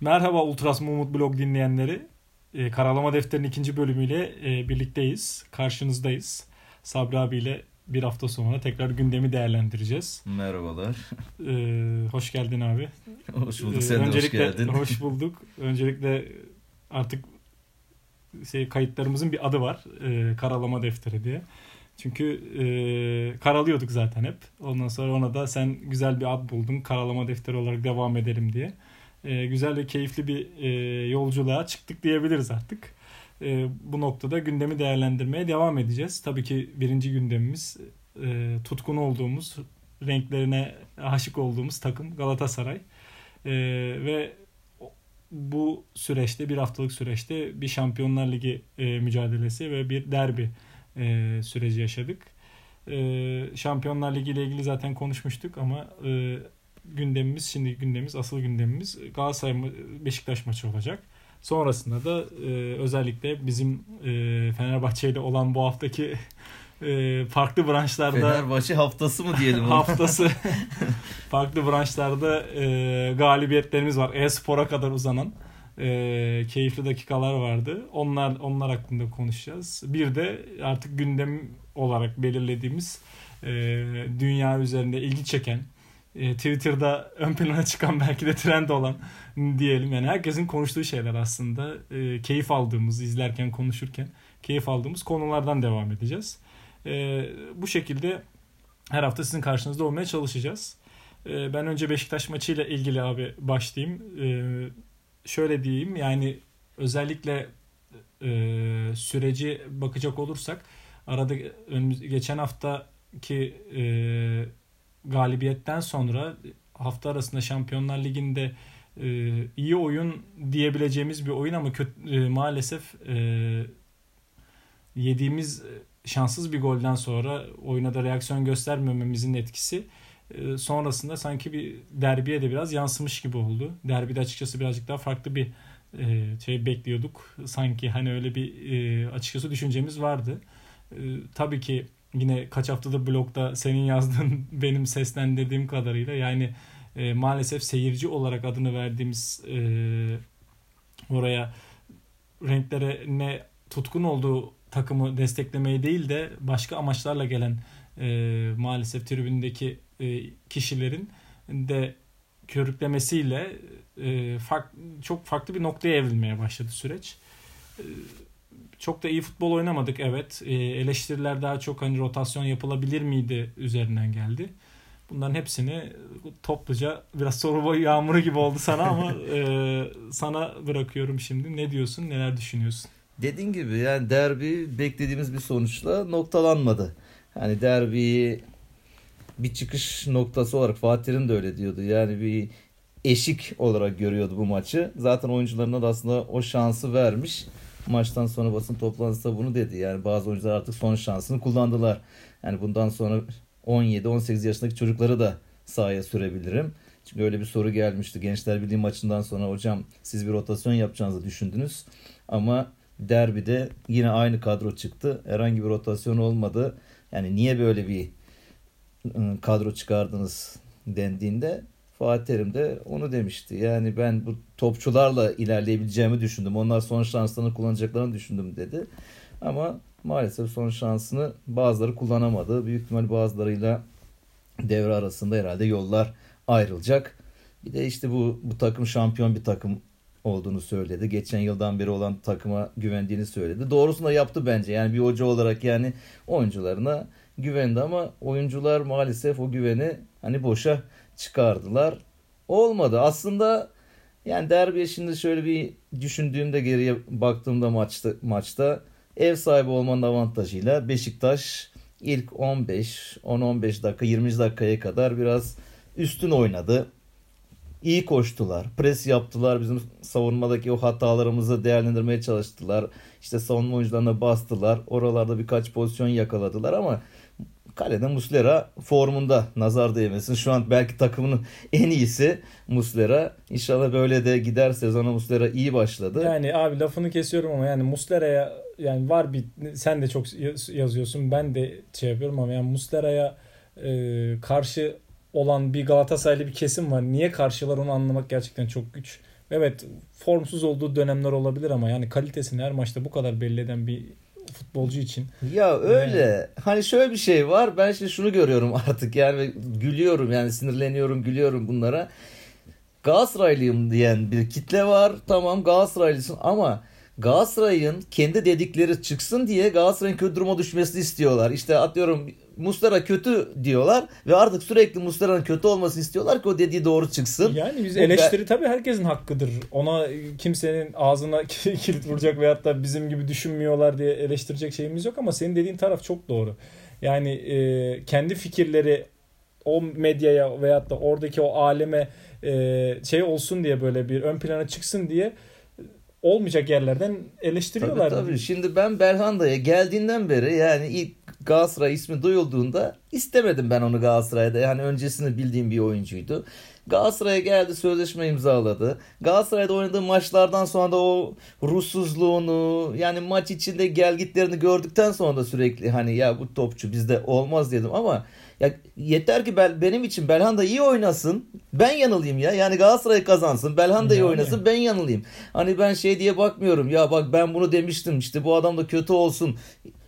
Merhaba Ultras Mumut Blog dinleyenleri. E, Karalama Defteri'nin ikinci bölümüyle e, birlikteyiz. Karşınızdayız. Sabri abiyle bir hafta sonra tekrar gündemi değerlendireceğiz. Merhabalar. E, hoş geldin abi. Hoş bulduk. Sen de hoş geldin. Hoş bulduk. Öncelikle artık şey kayıtlarımızın bir adı var. E, Karalama Defteri diye. Çünkü e, karalıyorduk zaten hep. Ondan sonra ona da sen güzel bir ad buldun. Karalama defteri olarak devam edelim diye e, güzel ve keyifli bir e, yolculuğa çıktık diyebiliriz artık. E, bu noktada gündemi değerlendirmeye devam edeceğiz. Tabii ki birinci gündemimiz e, tutkun olduğumuz, renklerine aşık olduğumuz takım Galatasaray. E, ve bu süreçte, bir haftalık süreçte bir Şampiyonlar Ligi e, mücadelesi ve bir derbi e, süreci yaşadık. E, Şampiyonlar Ligi ile ilgili zaten konuşmuştuk ama e, gündemimiz şimdi gündemimiz asıl gündemimiz Galatasaray Beşiktaş maçı olacak. Sonrasında da e, özellikle bizim e, Fenerbahçe ile olan bu haftaki e, farklı branşlarda Fenerbahçe haftası mı diyelim haftası farklı branşlarda e, galibiyetlerimiz var. E-spora kadar uzanan e, keyifli dakikalar vardı. Onlar onlar hakkında konuşacağız. Bir de artık gündem olarak belirlediğimiz e, dünya üzerinde ilgi çeken e, Twitter'da ön plana çıkan belki de trend olan diyelim. Yani herkesin konuştuğu şeyler aslında. E, keyif aldığımız, izlerken, konuşurken keyif aldığımız konulardan devam edeceğiz. E, bu şekilde her hafta sizin karşınızda olmaya çalışacağız. E, ben önce Beşiktaş maçıyla ilgili abi başlayayım. E, şöyle diyeyim yani özellikle e, süreci bakacak olursak arada önümüz, geçen haftaki e, galibiyetten sonra hafta arasında Şampiyonlar Ligi'nde e, iyi oyun diyebileceğimiz bir oyun ama kötü, e, maalesef e, yediğimiz şanssız bir golden sonra oyuna da reaksiyon göstermememizin etkisi e, sonrasında sanki bir derbiye de biraz yansımış gibi oldu. Derbide açıkçası birazcık daha farklı bir e, şey bekliyorduk. Sanki hani öyle bir e, açıkçası düşüncemiz vardı. E, tabii ki yine kaç haftadır blogda senin yazdığın benim seslendirdiğim kadarıyla yani e, maalesef seyirci olarak adını verdiğimiz e, oraya renklere ne tutkun olduğu takımı desteklemeye değil de başka amaçlarla gelen e, maalesef tribündeki e, kişilerin de körüklemesiyle e, fark, çok farklı bir noktaya evrilmeye başladı süreç. E, çok da iyi futbol oynamadık evet. E, eleştiriler daha çok hani rotasyon yapılabilir miydi üzerinden geldi. Bunların hepsini topluca biraz soru yağmuru gibi oldu sana ama e, sana bırakıyorum şimdi. Ne diyorsun? Neler düşünüyorsun? Dediğin gibi yani derbi beklediğimiz bir sonuçla noktalanmadı. Hani derbiyi bir çıkış noktası olarak Fatih'in de öyle diyordu. Yani bir eşik olarak görüyordu bu maçı. Zaten oyuncularına da aslında o şansı vermiş maçtan sonra basın toplantısında bunu dedi. Yani bazı oyuncular artık son şansını kullandılar. Yani bundan sonra 17-18 yaşındaki çocukları da sahaya sürebilirim. Çünkü öyle bir soru gelmişti. Gençler Birliği maçından sonra hocam siz bir rotasyon yapacağınızı düşündünüz. Ama derbide yine aynı kadro çıktı. Herhangi bir rotasyon olmadı. Yani niye böyle bir ıı, kadro çıkardınız dendiğinde Fatih Terim de onu demişti. Yani ben bu topçularla ilerleyebileceğimi düşündüm. Onlar son şanslarını kullanacaklarını düşündüm dedi. Ama maalesef son şansını bazıları kullanamadı. Büyük ihtimal bazılarıyla devre arasında herhalde yollar ayrılacak. Bir de işte bu bu takım şampiyon bir takım olduğunu söyledi. Geçen yıldan beri olan takıma güvendiğini söyledi. Doğrusunu da yaptı bence. Yani bir hoca olarak yani oyuncularına güvendi ama oyuncular maalesef o güveni hani boşa çıkardılar. Olmadı. Aslında yani derbiye şimdi şöyle bir düşündüğümde geriye baktığımda maçta maçta ev sahibi olmanın avantajıyla Beşiktaş ilk 15, 10-15 dakika, 20 dakikaya kadar biraz üstün oynadı. İyi koştular, pres yaptılar, bizim savunmadaki o hatalarımızı değerlendirmeye çalıştılar. İşte savunma oyuncularına bastılar, oralarda birkaç pozisyon yakaladılar ama Kalede Muslera formunda nazar değmesin. Şu an belki takımının en iyisi Muslera. İnşallah böyle de gider sezona Muslera iyi başladı. Yani abi lafını kesiyorum ama yani Muslera'ya yani var bir sen de çok yazıyorsun ben de şey yapıyorum ama yani Muslera'ya e, karşı olan bir Galatasaraylı bir kesim var. Niye karşılar onu anlamak gerçekten çok güç. Evet formsuz olduğu dönemler olabilir ama yani kalitesini her maçta bu kadar belli eden bir futbolcu için. Ya öyle. Yani. Hani şöyle bir şey var. Ben şimdi şunu görüyorum artık yani gülüyorum yani sinirleniyorum, gülüyorum bunlara. Galatasaraylıyım diyen bir kitle var. Tamam Galatasaraylısın ama Galatasaray'ın kendi dedikleri çıksın diye Galatasaray'ın kötü duruma düşmesini istiyorlar. İşte atıyorum Mustara kötü diyorlar ve artık sürekli Mustara'nın kötü olmasını istiyorlar ki o dediği doğru çıksın. Yani biz eleştiri tabii herkesin hakkıdır. Ona kimsenin ağzına kilit vuracak veyahut da bizim gibi düşünmüyorlar diye eleştirecek şeyimiz yok ama senin dediğin taraf çok doğru. Yani e, kendi fikirleri o medyaya veyahut da oradaki o aleme e, şey olsun diye böyle bir ön plana çıksın diye olmayacak yerlerden eleştiriyorlar. Tabii, tabii. Şimdi ben Belhanda'ya geldiğinden beri yani ilk Galatasaray ismi duyulduğunda istemedim ben onu Galatasaray'da. Yani öncesini bildiğim bir oyuncuydu. Galatasaray'a geldi sözleşme imzaladı. Galatasaray'da oynadığı maçlardan sonra da o ruhsuzluğunu yani maç içinde gelgitlerini gördükten sonra da sürekli hani ya bu topçu bizde olmaz dedim ama ya yeter ki Bel, benim için Belhanda iyi oynasın. Ben yanılayım ya. Yani Galatasaray kazansın. Belhanda iyi oynasın. Ben yanılayım. Hani ben şey diye bakmıyorum. Ya bak ben bunu demiştim. İşte bu adam da kötü olsun.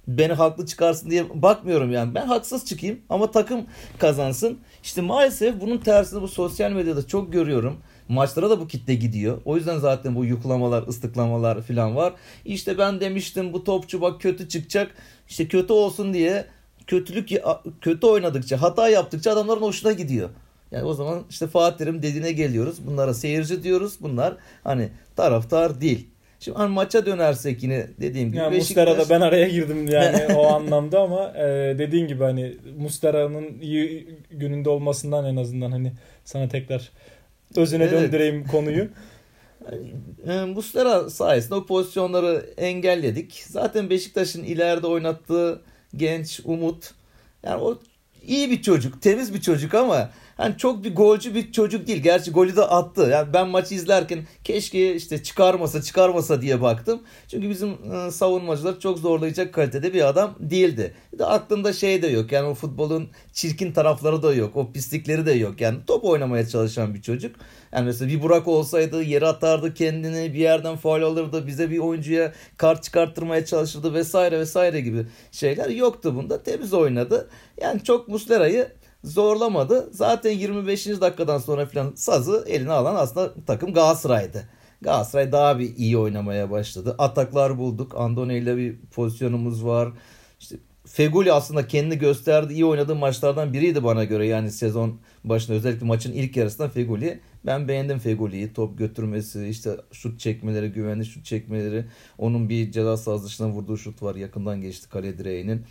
Beni haklı çıkarsın diye bakmıyorum yani. Ben haksız çıkayım ama takım kazansın. İşte maalesef bunun tersini bu sosyal medyada çok görüyorum. Maçlara da bu kitle gidiyor. O yüzden zaten bu yuklamalar, ıslıklamalar falan var. İşte ben demiştim bu topçu bak kötü çıkacak. İşte kötü olsun diye kötülük kötü oynadıkça, hata yaptıkça adamların hoşuna gidiyor. Yani o zaman işte Fatih'im dediğine geliyoruz. Bunlara seyirci diyoruz. Bunlar hani taraftar değil. Şimdi hani maça dönersek yine dediğim gibi. Yani Beşiktaş... Muslera'da ben araya girdim yani o anlamda ama e, dediğin gibi hani Muslera'nın iyi gününde olmasından en azından hani sana tekrar özüne evet. döndüreyim konuyu. E, Muslera sayesinde o pozisyonları engelledik. Zaten Beşiktaş'ın ileride oynattığı genç Umut. Yani o iyi bir çocuk, temiz bir çocuk ama hani çok bir golcü bir çocuk değil. Gerçi golü de attı. Yani ben maçı izlerken keşke işte çıkarmasa çıkarmasa diye baktım. Çünkü bizim e, savunmacılar çok zorlayacak kalitede bir adam değildi. Bir de aklında şey de yok. Yani o futbolun çirkin tarafları da yok. O pislikleri de yok. Yani top oynamaya çalışan bir çocuk. Yani mesela bir Burak olsaydı yere atardı kendini bir yerden faul alırdı. Bize bir oyuncuya kart çıkarttırmaya çalışırdı vesaire vesaire gibi şeyler yoktu bunda. Temiz oynadı. Yani çok Muslera'yı zorlamadı. Zaten 25. dakikadan sonra falan sazı eline alan aslında takım Galatasaray'dı. Galatasaray daha bir iyi oynamaya başladı. Ataklar bulduk. Andone ile bir pozisyonumuz var. İşte Feguli aslında kendini gösterdi. iyi oynadığı maçlardan biriydi bana göre. Yani sezon başında özellikle maçın ilk yarısında Feguli. Ben beğendim Feguli'yi. Top götürmesi, işte şut çekmeleri, güvenli şut çekmeleri. Onun bir ceza sahası vurduğu şut var. Yakından geçti kale direğinin.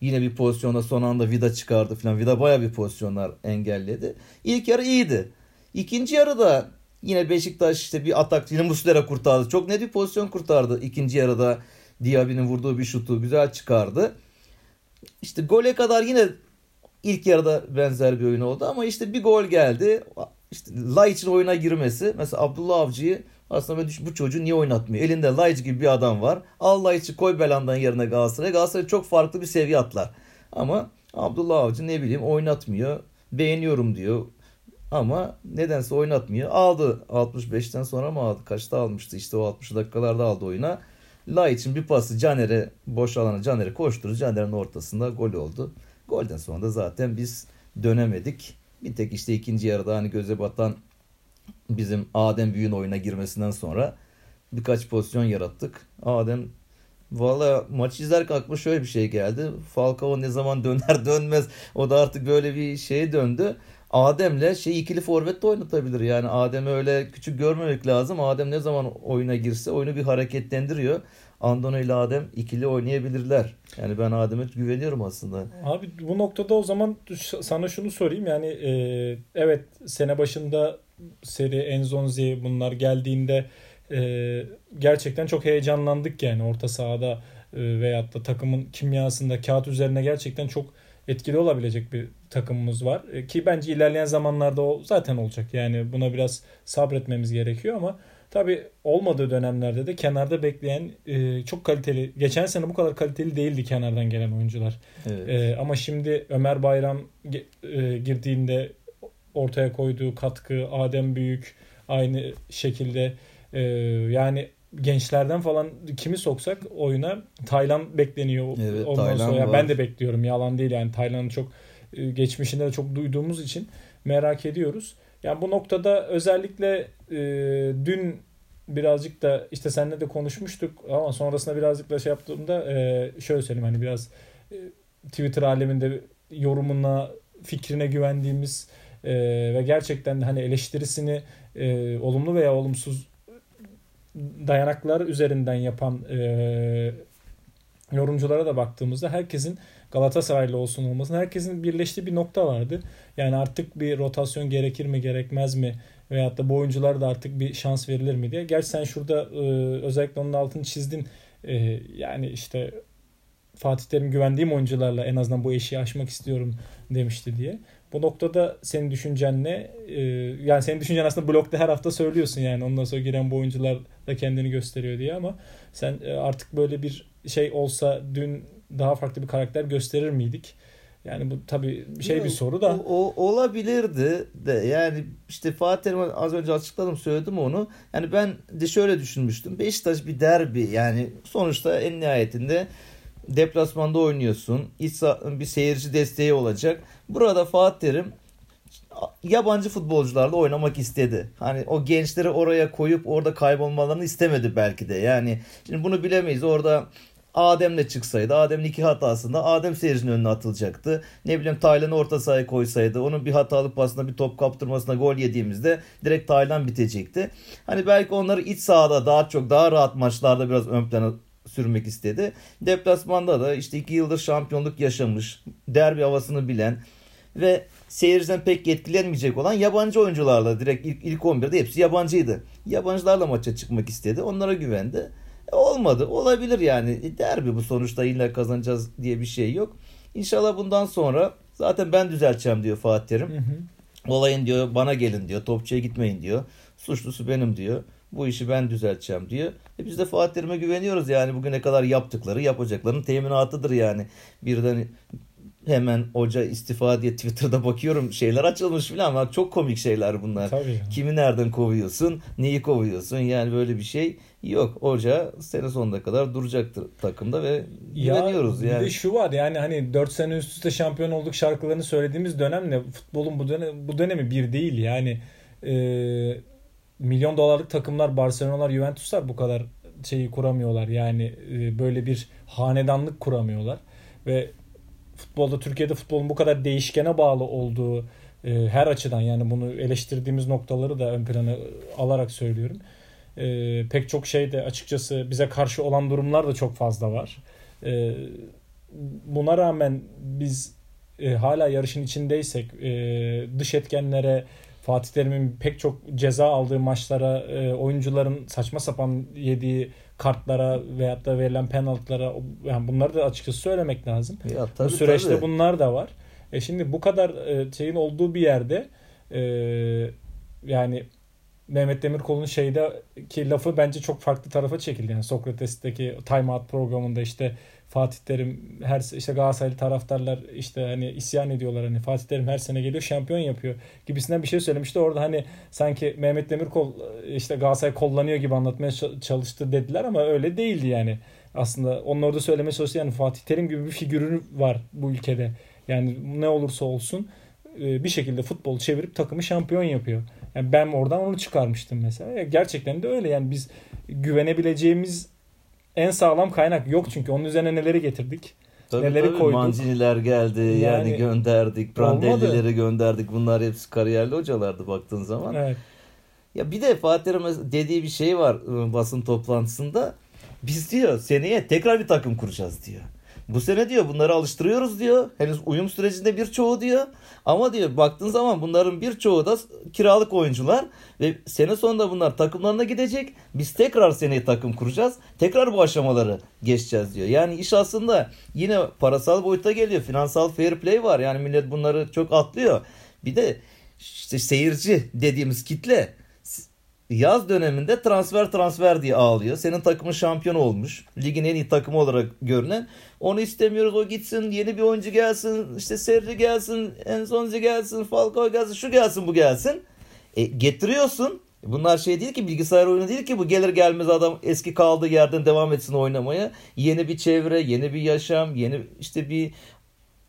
Yine bir pozisyonda son anda Vida çıkardı falan. Vida baya bir pozisyonlar engelledi. İlk yarı iyiydi. İkinci yarıda yine Beşiktaş işte bir atak yine Muslera kurtardı. Çok net bir pozisyon kurtardı. İkinci yarıda Diaby'nin vurduğu bir şutu güzel çıkardı. İşte gole kadar yine ilk yarıda benzer bir oyun oldu ama işte bir gol geldi. İşte Laiç'in oyuna girmesi mesela Abdullah Avcı'yı aslında bu çocuğu niye oynatmıyor? Elinde Laiç gibi bir adam var. Al Laiç'i koy Belanda'nın yerine Galatasaray'a. Galatasaray çok farklı bir seviye atlar. Ama Abdullah Avcı ne bileyim oynatmıyor. Beğeniyorum diyor. Ama nedense oynatmıyor. Aldı 65'ten sonra mı aldı? Kaçta almıştı? İşte o 60 dakikalarda aldı oyuna. Laiç'in bir pası Caner'e boş alana Caner'e koşturdu. Caner'in ortasında gol oldu. Golden sonra da zaten biz dönemedik. Bir tek işte ikinci yarıda hani göze batan bizim Adem Büyün oyuna girmesinden sonra birkaç pozisyon yarattık. Adem Valla maç izlerken aklıma şöyle bir şey geldi. Falcao ne zaman döner dönmez o da artık böyle bir şeye döndü. Adem'le şey ikili forvet de oynatabilir. Yani Adem'i öyle küçük görmemek lazım. Adem ne zaman oyuna girse oyunu bir hareketlendiriyor. Andone ile Adem ikili oynayabilirler. Yani ben Adem'e güveniyorum aslında. Abi bu noktada o zaman sana şunu sorayım. Yani e, evet sene başında seri Enzonzi bunlar geldiğinde e, gerçekten çok heyecanlandık yani orta sahada e, veyahut da takımın kimyasında kağıt üzerine gerçekten çok etkili olabilecek bir takımımız var. E, ki bence ilerleyen zamanlarda o zaten olacak. Yani buna biraz sabretmemiz gerekiyor ama Tabi olmadığı dönemlerde de kenarda bekleyen e, çok kaliteli. Geçen sene bu kadar kaliteli değildi kenardan gelen oyuncular. Evet. E, ama şimdi Ömer Bayram e, girdiğinde ortaya koyduğu katkı, Adem Büyük aynı şekilde e, yani gençlerden falan kimi soksak oyuna Taylan bekleniyor. Evet, Ondan Taylan sonra var. ben de bekliyorum. Yalan değil yani Taylan'ı çok e, geçmişinde de çok duyduğumuz için merak ediyoruz. Yani bu noktada özellikle e, dün birazcık da işte seninle de konuşmuştuk ama sonrasında birazcık da şey yaptığımda e, şöyle söyleyeyim hani biraz e, Twitter aleminde yorumuna fikrine güvendiğimiz e, ve gerçekten hani eleştirisini e, olumlu veya olumsuz dayanaklar üzerinden yapan e, yorumculara da baktığımızda herkesin Galatasaraylı olsun olmasın herkesin birleştiği bir nokta vardı. Yani artık bir rotasyon gerekir mi gerekmez mi veyahut da bu oyunculara da artık bir şans verilir mi diye. Gerçi sen şurada e, özellikle onun altını çizdin. E, yani işte Fatih Terim güvendiğim oyuncularla en azından bu eşiği aşmak istiyorum demişti diye. Bu noktada senin düşüncen ne? Ee, yani senin düşüncen aslında blogda her hafta söylüyorsun yani ondan sonra giren bu oyuncular da kendini gösteriyor diye ama sen e, artık böyle bir şey olsa dün daha farklı bir karakter gösterir miydik? Yani bu tabii şey Yok, bir soru da. O, o- olabilirdi de yani işte Fatih Terim az önce açıkladım söyledim onu. Yani ben de şöyle düşünmüştüm. Beşiktaş bir derbi yani sonuçta en nihayetinde deplasmanda oynuyorsun. İç bir seyirci desteği olacak. Burada Fatih Terim yabancı futbolcularla oynamak istedi. Hani o gençleri oraya koyup orada kaybolmalarını istemedi belki de. Yani şimdi bunu bilemeyiz. Orada Adem'le çıksaydı, Adem'in iki hatasında Adem seyircinin önüne atılacaktı. Ne bileyim Taylan'ı orta sahaya koysaydı, onun bir hatalı pasına bir top kaptırmasına gol yediğimizde direkt Taylan bitecekti. Hani belki onları iç sahada daha çok daha rahat maçlarda biraz ön plana sürmek istedi. Deplasmanda da işte iki yıldır şampiyonluk yaşamış, derbi havasını bilen ve seyirciden pek etkilenmeyecek olan yabancı oyuncularla direkt ilk, ilk 11'de hepsi yabancıydı. Yabancılarla maça çıkmak istedi. Onlara güvendi. E, olmadı. Olabilir yani. E, derbi bu sonuçta illa kazanacağız diye bir şey yok. İnşallah bundan sonra zaten ben düzelteceğim diyor Fatih Terim. Hı hı. Olayın diyor bana gelin diyor. Topçuya gitmeyin diyor. Suçlusu benim diyor. Bu işi ben düzelteceğim diyor. E biz de Fatih Terim'e güveniyoruz yani bugüne kadar yaptıkları yapacaklarının teminatıdır yani. Birden hemen hoca istifa diye Twitter'da bakıyorum şeyler açılmış filan ama çok komik şeyler bunlar. Tabii. ya. Kimi nereden kovuyorsun? Neyi kovuyorsun? Yani böyle bir şey yok. Hoca sene sonuna kadar duracaktır takımda ve güveniyoruz bir yani. de şu var yani hani 4 sene üst üste şampiyon olduk şarkılarını söylediğimiz dönemle futbolun bu dönem bu dönemi bir değil yani e, milyon dolarlık takımlar Barcelona'lar Juventus'lar bu kadar şeyi kuramıyorlar yani e, böyle bir hanedanlık kuramıyorlar ve futbolda Türkiye'de futbolun bu kadar değişkene bağlı olduğu e, her açıdan yani bunu eleştirdiğimiz noktaları da ön plana alarak söylüyorum. E, pek çok şey de açıkçası bize karşı olan durumlar da çok fazla var. Buna rağmen biz hala yarışın içindeysek dış etkenlere Fatih Terim'in pek çok ceza aldığı maçlara e, oyuncuların saçma sapan yediği kartlara veyahut da verilen penaltılara yani bunları da açıkçası söylemek lazım. Ya tabii, bu süreçte tabii. bunlar da var. E şimdi bu kadar e, şeyin olduğu bir yerde e, yani Mehmet Demirkol'un şeydeki lafı bence çok farklı tarafa çekildi. Yani Sokrates'teki Time Out programında işte Fatih Terim her işte Galatasaraylı taraftarlar işte hani isyan ediyorlar hani Fatih Terim her sene geliyor şampiyon yapıyor gibisinden bir şey söylemişti. Orada hani sanki Mehmet Demirkol işte Galatasaray kullanıyor gibi anlatmaya çalıştı dediler ama öyle değildi yani. Aslında onun orada söylemeye çalıştı yani Fatih Terim gibi bir figürü var bu ülkede. Yani ne olursa olsun e, bir şekilde futbol çevirip takımı şampiyon yapıyor. Yani ben oradan onu çıkarmıştım mesela. Ya Gerçekten de öyle yani biz güvenebileceğimiz en sağlam kaynak yok çünkü onun üzerine neleri getirdik. Tabii, neleri tabii. koyduk. Manciniler geldi yani, Yani gönderdik. Brandellileri gönderdik. Bunlar hepsi kariyerli hocalardı baktığın zaman. Evet. Ya bir de Fatih dediği bir şey var ıı, basın toplantısında. Biz diyor seneye tekrar bir takım kuracağız diyor. Bu sene diyor bunları alıştırıyoruz diyor. Henüz uyum sürecinde birçoğu diyor. Ama diyor baktığın zaman bunların birçoğu da kiralık oyuncular ve sene sonunda bunlar takımlarına gidecek. Biz tekrar seneye takım kuracağız. Tekrar bu aşamaları geçeceğiz diyor. Yani iş aslında yine parasal boyuta geliyor. Finansal fair play var. Yani millet bunları çok atlıyor. Bir de işte seyirci dediğimiz kitle yaz döneminde transfer transfer diye ağlıyor. Senin takımın şampiyon olmuş. Ligin en iyi takımı olarak görülen. Onu istemiyoruz o gitsin. Yeni bir oyuncu gelsin. işte Serri gelsin. Enzonzi gelsin. Falcao gelsin. Şu gelsin bu gelsin. E, getiriyorsun. Bunlar şey değil ki bilgisayar oyunu değil ki bu gelir gelmez adam eski kaldığı yerden devam etsin oynamaya. Yeni bir çevre, yeni bir yaşam, yeni işte bir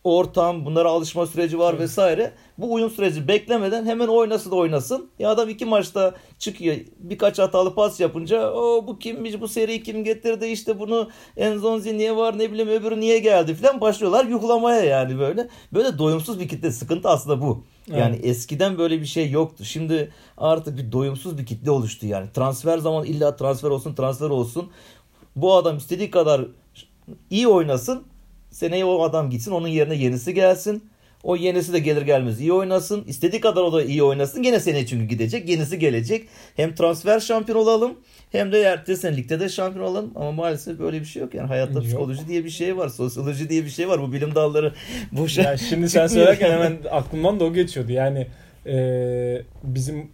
ortam, bunlara alışma süreci var evet. vesaire. Bu uyum süreci beklemeden hemen oynasın oynasın. Ya adam iki maçta çıkıyor. Birkaç hatalı pas yapınca o bu kimmiş bu seri kim getirdi işte bunu Enzonzi niye var ne bileyim öbürü niye geldi falan başlıyorlar yuhlamaya yani böyle. Böyle doyumsuz bir kitle sıkıntı aslında bu. Yani evet. eskiden böyle bir şey yoktu. Şimdi artık bir doyumsuz bir kitle oluştu yani. Transfer zaman illa transfer olsun transfer olsun. Bu adam istediği kadar iyi oynasın Seneye o adam gitsin onun yerine yenisi gelsin. O yenisi de gelir gelmez iyi oynasın. İstediği kadar o da iyi oynasın. Gene seneye çünkü gidecek. Yenisi gelecek. Hem transfer şampiyon olalım hem de ertesi sene ligde de şampiyon olalım. Ama maalesef böyle bir şey yok. Yani hayatta yok. psikoloji diye bir şey var. Sosyoloji diye bir şey var. Bu bilim dalları boşa ya Şimdi sen söylerken hemen aklımdan da o geçiyordu. Yani e, bizim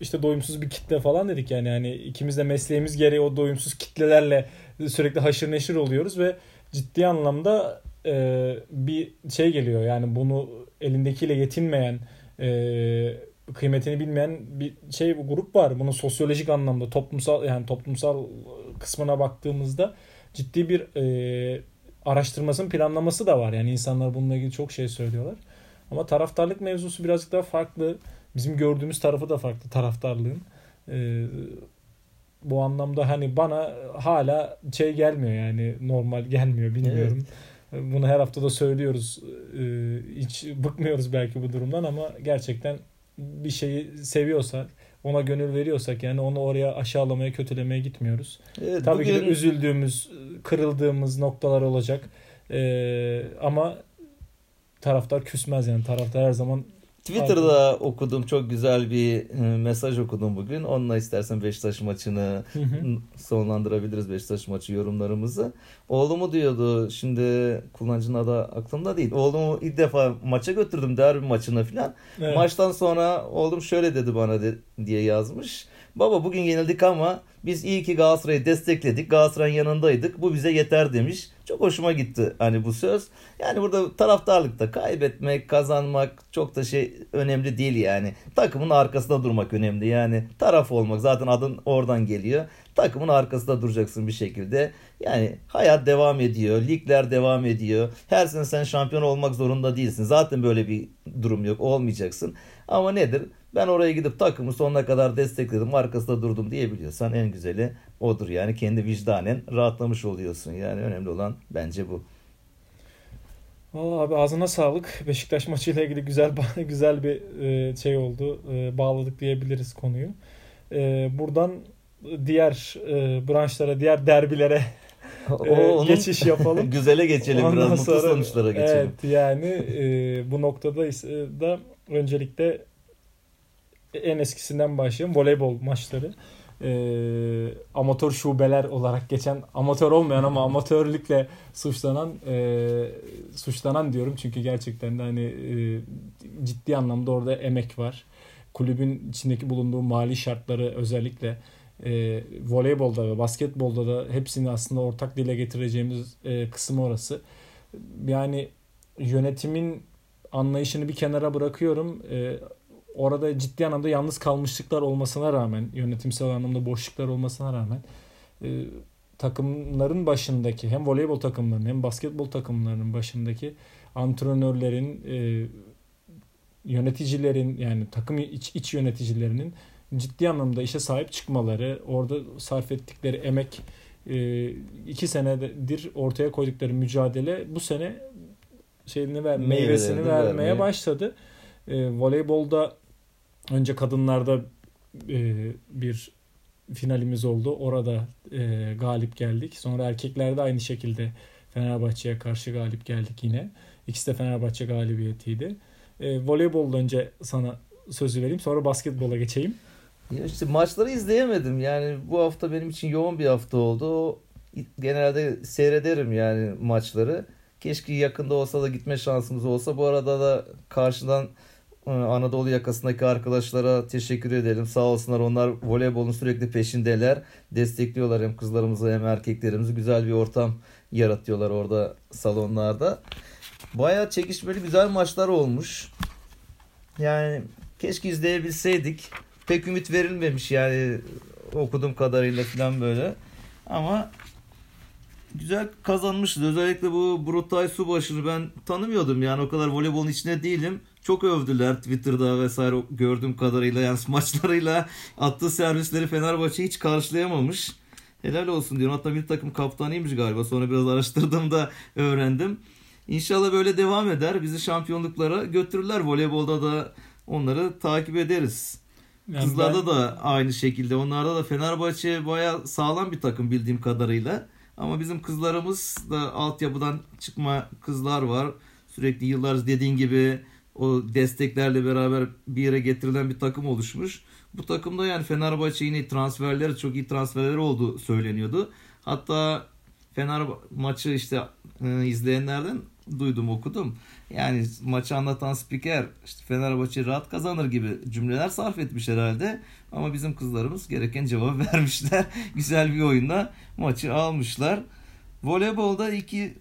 işte doyumsuz bir kitle falan dedik yani. yani ikimiz de mesleğimiz gereği o doyumsuz kitlelerle sürekli haşır neşir oluyoruz ve ciddi anlamda e, bir şey geliyor. Yani bunu elindekiyle yetinmeyen, e, kıymetini bilmeyen bir şey bu grup var. Bunun sosyolojik anlamda toplumsal yani toplumsal kısmına baktığımızda ciddi bir e, araştırmasının planlaması da var. Yani insanlar bununla ilgili çok şey söylüyorlar. Ama taraftarlık mevzusu birazcık daha farklı. Bizim gördüğümüz tarafı da farklı taraftarlığın. E, bu anlamda hani bana hala şey gelmiyor yani normal gelmiyor bilmiyorum. Evet. Bunu her hafta da söylüyoruz. Ee, hiç bıkmıyoruz belki bu durumdan ama gerçekten bir şeyi seviyorsak, ona gönül veriyorsak yani onu oraya aşağılamaya, kötülemeye gitmiyoruz. Evet, Tabii bugün... ki de üzüldüğümüz, kırıldığımız noktalar olacak. Ee, ama taraftar küsmez yani. Taraftar her zaman Twitter'da Abi. okudum çok güzel bir e, mesaj okudum bugün. Onunla istersen Beşiktaş maçını sonlandırabiliriz Beşiktaş maçı yorumlarımızı. Oğlumu diyordu şimdi kullanıcının adı aklımda değil. Oğlumu ilk defa maça götürdüm derbi maçına falan. Evet. Maçtan sonra oğlum şöyle dedi bana de, diye yazmış. Baba bugün yenildik ama biz iyi ki Galatasaray'ı destekledik. Galatasaray'ın yanındaydık. Bu bize yeter demiş. Çok hoşuma gitti hani bu söz. Yani burada taraftarlıkta kaybetmek, kazanmak çok da şey önemli değil yani. Takımın arkasında durmak önemli. Yani taraf olmak zaten adın oradan geliyor. Takımın arkasında duracaksın bir şekilde. Yani hayat devam ediyor. Ligler devam ediyor. Her sene sen şampiyon olmak zorunda değilsin. Zaten böyle bir durum yok. Olmayacaksın. Ama nedir? Ben oraya gidip takımı sonuna kadar destekledim, arkasında durdum diyebiliyorsan en güzeli odur. Yani kendi vicdanen rahatlamış oluyorsun. Yani önemli olan bence bu. Valla abi ağzına sağlık. Beşiktaş maçıyla ilgili güzel güzel bir e, şey oldu. E, bağladık diyebiliriz konuyu. E, buradan diğer branşlara, diğer derbilere o, geçiş yapalım. Güzele geçelim Ondan biraz sonra, mutlu sonuçlara geçelim. Evet yani bu noktada da öncelikle en eskisinden başlayalım. Voleybol maçları. E, amatör şubeler olarak geçen amatör olmayan ama amatörlükle suçlanan e, suçlanan diyorum çünkü gerçekten de hani e, ciddi anlamda orada emek var. Kulübün içindeki bulunduğu mali şartları özellikle e, voleybolda ve basketbolda da hepsini aslında ortak dile getireceğimiz e, kısım orası. Yani yönetimin anlayışını bir kenara bırakıyorum. E, orada ciddi anlamda yalnız kalmışlıklar olmasına rağmen, yönetimsel anlamda boşluklar olmasına rağmen e, takımların başındaki hem voleybol takımlarının hem basketbol takımlarının başındaki antrenörlerin, e, yöneticilerin yani takım iç, iç yöneticilerinin ciddi anlamda işe sahip çıkmaları, orada sarf ettikleri emek, e, iki senedir ortaya koydukları mücadele bu sene şeyini ver, meyvesini vermeye vermeye. başladı. E, voleybolda Önce kadınlarda e, bir finalimiz oldu. Orada e, galip geldik. Sonra erkeklerde aynı şekilde Fenerbahçe'ye karşı galip geldik yine. İkisi de Fenerbahçe galibiyetiydi. E, voleybolda önce sana sözü vereyim. Sonra basketbola geçeyim. Ya işte maçları izleyemedim. Yani bu hafta benim için yoğun bir hafta oldu. genelde seyrederim yani maçları. Keşke yakında olsa da gitme şansımız olsa. Bu arada da karşıdan Anadolu yakasındaki arkadaşlara teşekkür edelim. Sağ olsunlar onlar voleybolun sürekli peşindeler. Destekliyorlar hem kızlarımızı hem erkeklerimizi. Güzel bir ortam yaratıyorlar orada salonlarda. Baya çekişmeli güzel maçlar olmuş. Yani keşke izleyebilseydik. Pek ümit verilmemiş yani okuduğum kadarıyla falan böyle. Ama güzel kazanmışız. Özellikle bu Brutay Subaşı'nı ben tanımıyordum yani o kadar voleybolun içine değilim. Çok övdüler Twitter'da vesaire gördüğüm kadarıyla yani maçlarıyla attığı servisleri Fenerbahçe hiç karşılayamamış. Helal olsun diyorum. Hatta bir takım kaptanıymış galiba. Sonra biraz araştırdığımda öğrendim. İnşallah böyle devam eder. Bizi şampiyonluklara götürürler. Voleybolda da onları takip ederiz. Yani Kızlarda ben... da aynı şekilde. Onlarda da Fenerbahçe baya sağlam bir takım bildiğim kadarıyla. Ama bizim kızlarımız da altyapıdan çıkma kızlar var. Sürekli yıllar dediğin gibi o desteklerle beraber bir yere getirilen bir takım oluşmuş. Bu takımda yani Fenerbahçe yine transferleri çok iyi transferleri olduğu söyleniyordu. Hatta Fener maçı işte e, izleyenlerden duydum okudum. Yani maçı anlatan spiker işte Fenerbahçe rahat kazanır gibi cümleler sarf etmiş herhalde. Ama bizim kızlarımız gereken cevabı vermişler. Güzel bir oyunla maçı almışlar. Voleybolda 2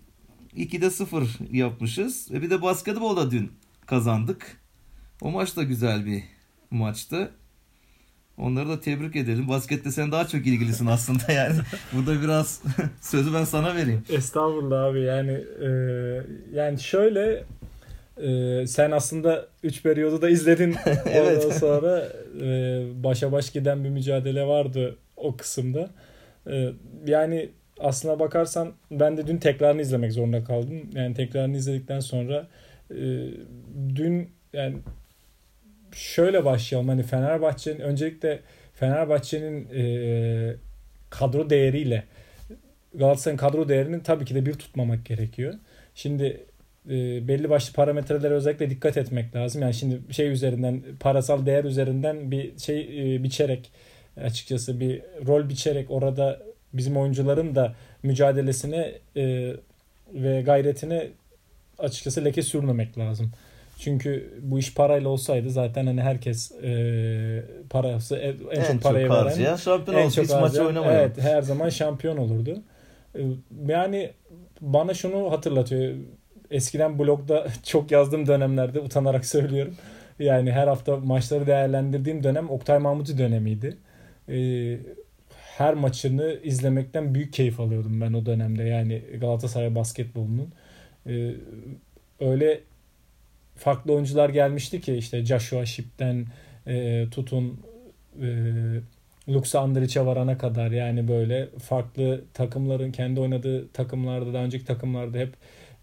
2'de 0 yapmışız. Ve bir de basketbolda dün kazandık. O maç da güzel bir maçtı. Onları da tebrik edelim. Baskette sen daha çok ilgilisin aslında yani. Burada biraz sözü ben sana vereyim. Estağfurullah abi yani e, yani şöyle e, sen aslında 3 periyodu da izledin. evet. Ondan sonra e, başa baş giden bir mücadele vardı o kısımda. E, yani aslına bakarsan ben de dün tekrarını izlemek zorunda kaldım. Yani tekrarını izledikten sonra e, dün yani şöyle başlayalım. Hani Fenerbahçe'nin öncelikle Fenerbahçe'nin e, kadro değeriyle Galatasaray'ın kadro değerini tabii ki de bir tutmamak gerekiyor. Şimdi e, belli başlı parametrelere özellikle dikkat etmek lazım. Yani şimdi şey üzerinden parasal değer üzerinden bir şey e, biçerek açıkçası bir rol biçerek orada bizim oyuncuların da mücadelesine e, ve gayretine açıkçası leke sürmemek lazım. Çünkü bu iş parayla olsaydı zaten hani herkes e, parası en, en çok parayı çok veren şampiyon en çok maçı oynamıyor. Evet her zaman şampiyon olurdu. E, yani bana şunu hatırlatıyor. Eskiden blogda çok yazdığım dönemlerde utanarak söylüyorum. Yani her hafta maçları değerlendirdiğim dönem Oktay Mahmuti dönemiydi. E, her maçını izlemekten büyük keyif alıyordum ben o dönemde. Yani Galatasaray basketbolunun. E, öyle farklı oyuncular gelmişti ki işte Joshua Ship'ten e, tutun e, Luxa Andric'e varana kadar yani böyle farklı takımların kendi oynadığı takımlarda daha önceki takımlarda hep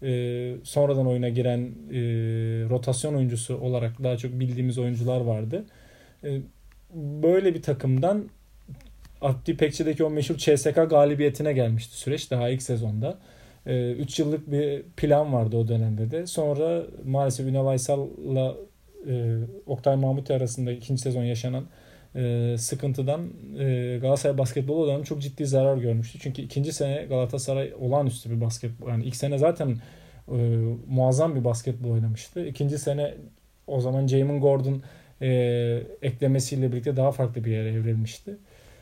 e, sonradan oyuna giren e, rotasyon oyuncusu olarak daha çok bildiğimiz oyuncular vardı. E, böyle bir takımdan Abdi Pekçi'deki o meşhur CSK galibiyetine gelmişti süreç daha ilk sezonda. 3 ee, yıllık bir plan vardı o dönemde de. Sonra maalesef Ünal Aysal'la e, Oktay Mahmuti arasında ikinci sezon yaşanan e, sıkıntıdan e, Galatasaray basketbol olanı çok ciddi zarar görmüştü. Çünkü ikinci sene Galatasaray olağanüstü bir basketbol. Yani ilk sene zaten e, muazzam bir basketbol oynamıştı. İkinci sene o zaman Jamin Gordon e, eklemesiyle birlikte daha farklı bir yere evrilmişti.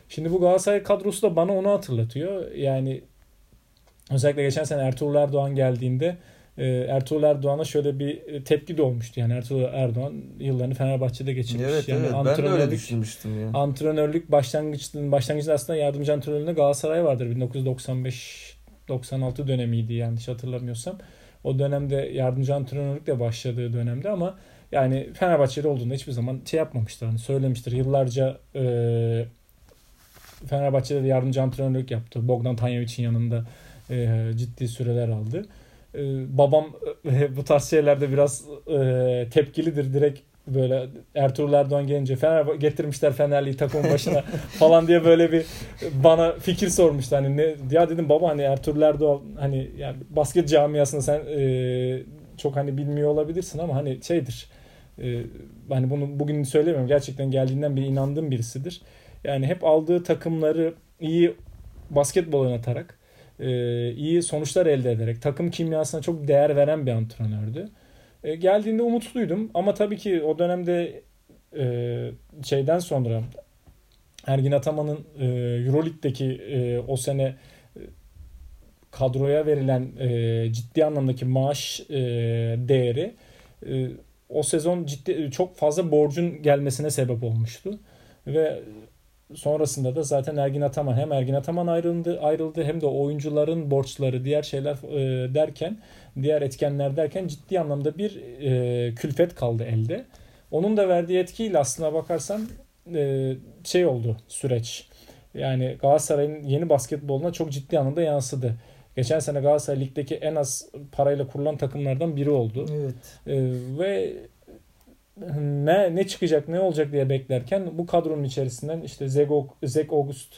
Şimdi bu Galatasaray kadrosu da bana onu hatırlatıyor. Yani Özellikle geçen sene Ertuğrul Erdoğan geldiğinde e, Ertuğrul Erdoğan'a şöyle bir tepki de olmuştu. Yani Ertuğrul Erdoğan yıllarını Fenerbahçe'de geçirmiş. Evet, yani evet. Ben de öyle düşünmüştüm ya. Antrenörlük başlangıçta başlangıçta aslında yardımcı antrenörlüğünde Galatasaray vardır. 1995 96 dönemiydi yanlış hatırlamıyorsam. O dönemde yardımcı antrenörlükle başladığı dönemde ama yani Fenerbahçe'de olduğunda hiçbir zaman şey yapmamıştır. Hani söylemiştir. Yıllarca e, Fenerbahçe'de de yardımcı antrenörlük yaptı. Bogdan Tanjevic'in yanında e, ciddi süreler aldı. E, babam e, bu tarz şeylerde biraz e, tepkilidir. Direkt böyle Ertuğrul Erdoğan gelince Fener getirmişler Fenerli'yi takımın başına falan diye böyle bir bana fikir sormuştu. Hani ne ya dedim baba hani Ertuğrul Erdoğan hani yani basket camiasında sen e, çok hani bilmiyor olabilirsin ama hani şeydir. E, hani bunu bugün söylemiyorum. Gerçekten geldiğinden beri inandığım birisidir. Yani hep aldığı takımları iyi basketbol oynatarak iyi sonuçlar elde ederek takım kimyasına çok değer veren bir antrenördü. E, geldiğinde umutluydum ama tabii ki o dönemde e, şeyden sonra Ergin Ataman'ın e, Euroleague'deki e, o sene e, kadroya verilen e, ciddi anlamdaki maaş e, değeri e, o sezon ciddi çok fazla borcun gelmesine sebep olmuştu ve sonrasında da zaten Ergin Ataman hem Ergin Ataman ayrıldı ayrıldı hem de oyuncuların borçları diğer şeyler e, derken diğer etkenler derken ciddi anlamda bir e, külfet kaldı elde. Onun da verdiği etkiyle aslına bakarsan e, şey oldu süreç. Yani Galatasaray'ın yeni basketboluna çok ciddi anlamda yansıdı. Geçen sene Galatasaray ligdeki en az parayla kurulan takımlardan biri oldu. Evet. E, ve ne ne çıkacak ne olacak diye beklerken bu kadronun içerisinden işte Zeg August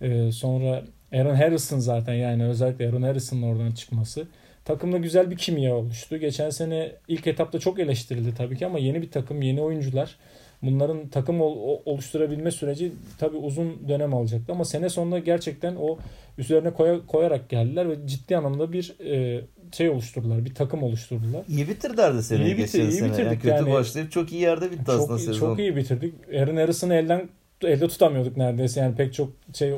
e, sonra Aaron Harrison zaten yani özellikle Aaron Harrison'ın oradan çıkması takımda güzel bir kimya oluştu. Geçen sene ilk etapta çok eleştirildi tabii ki ama yeni bir takım, yeni oyuncular. Bunların takım oluşturabilme süreci tabii uzun dönem alacaktı ama sene sonunda gerçekten o üzerine koya, koyarak geldiler ve ciddi anlamda bir e, şey oluşturdular. Bir takım oluşturdular. İyi bitirdiler de seni iyi bitir, iyi sene. Bitirdik yani kötü yani, başlayıp çok iyi yerde bitti çok, aslında sezon. Çok iyi bitirdik. Aaron Harrison'ı elden elde tutamıyorduk neredeyse. Yani pek çok şey e,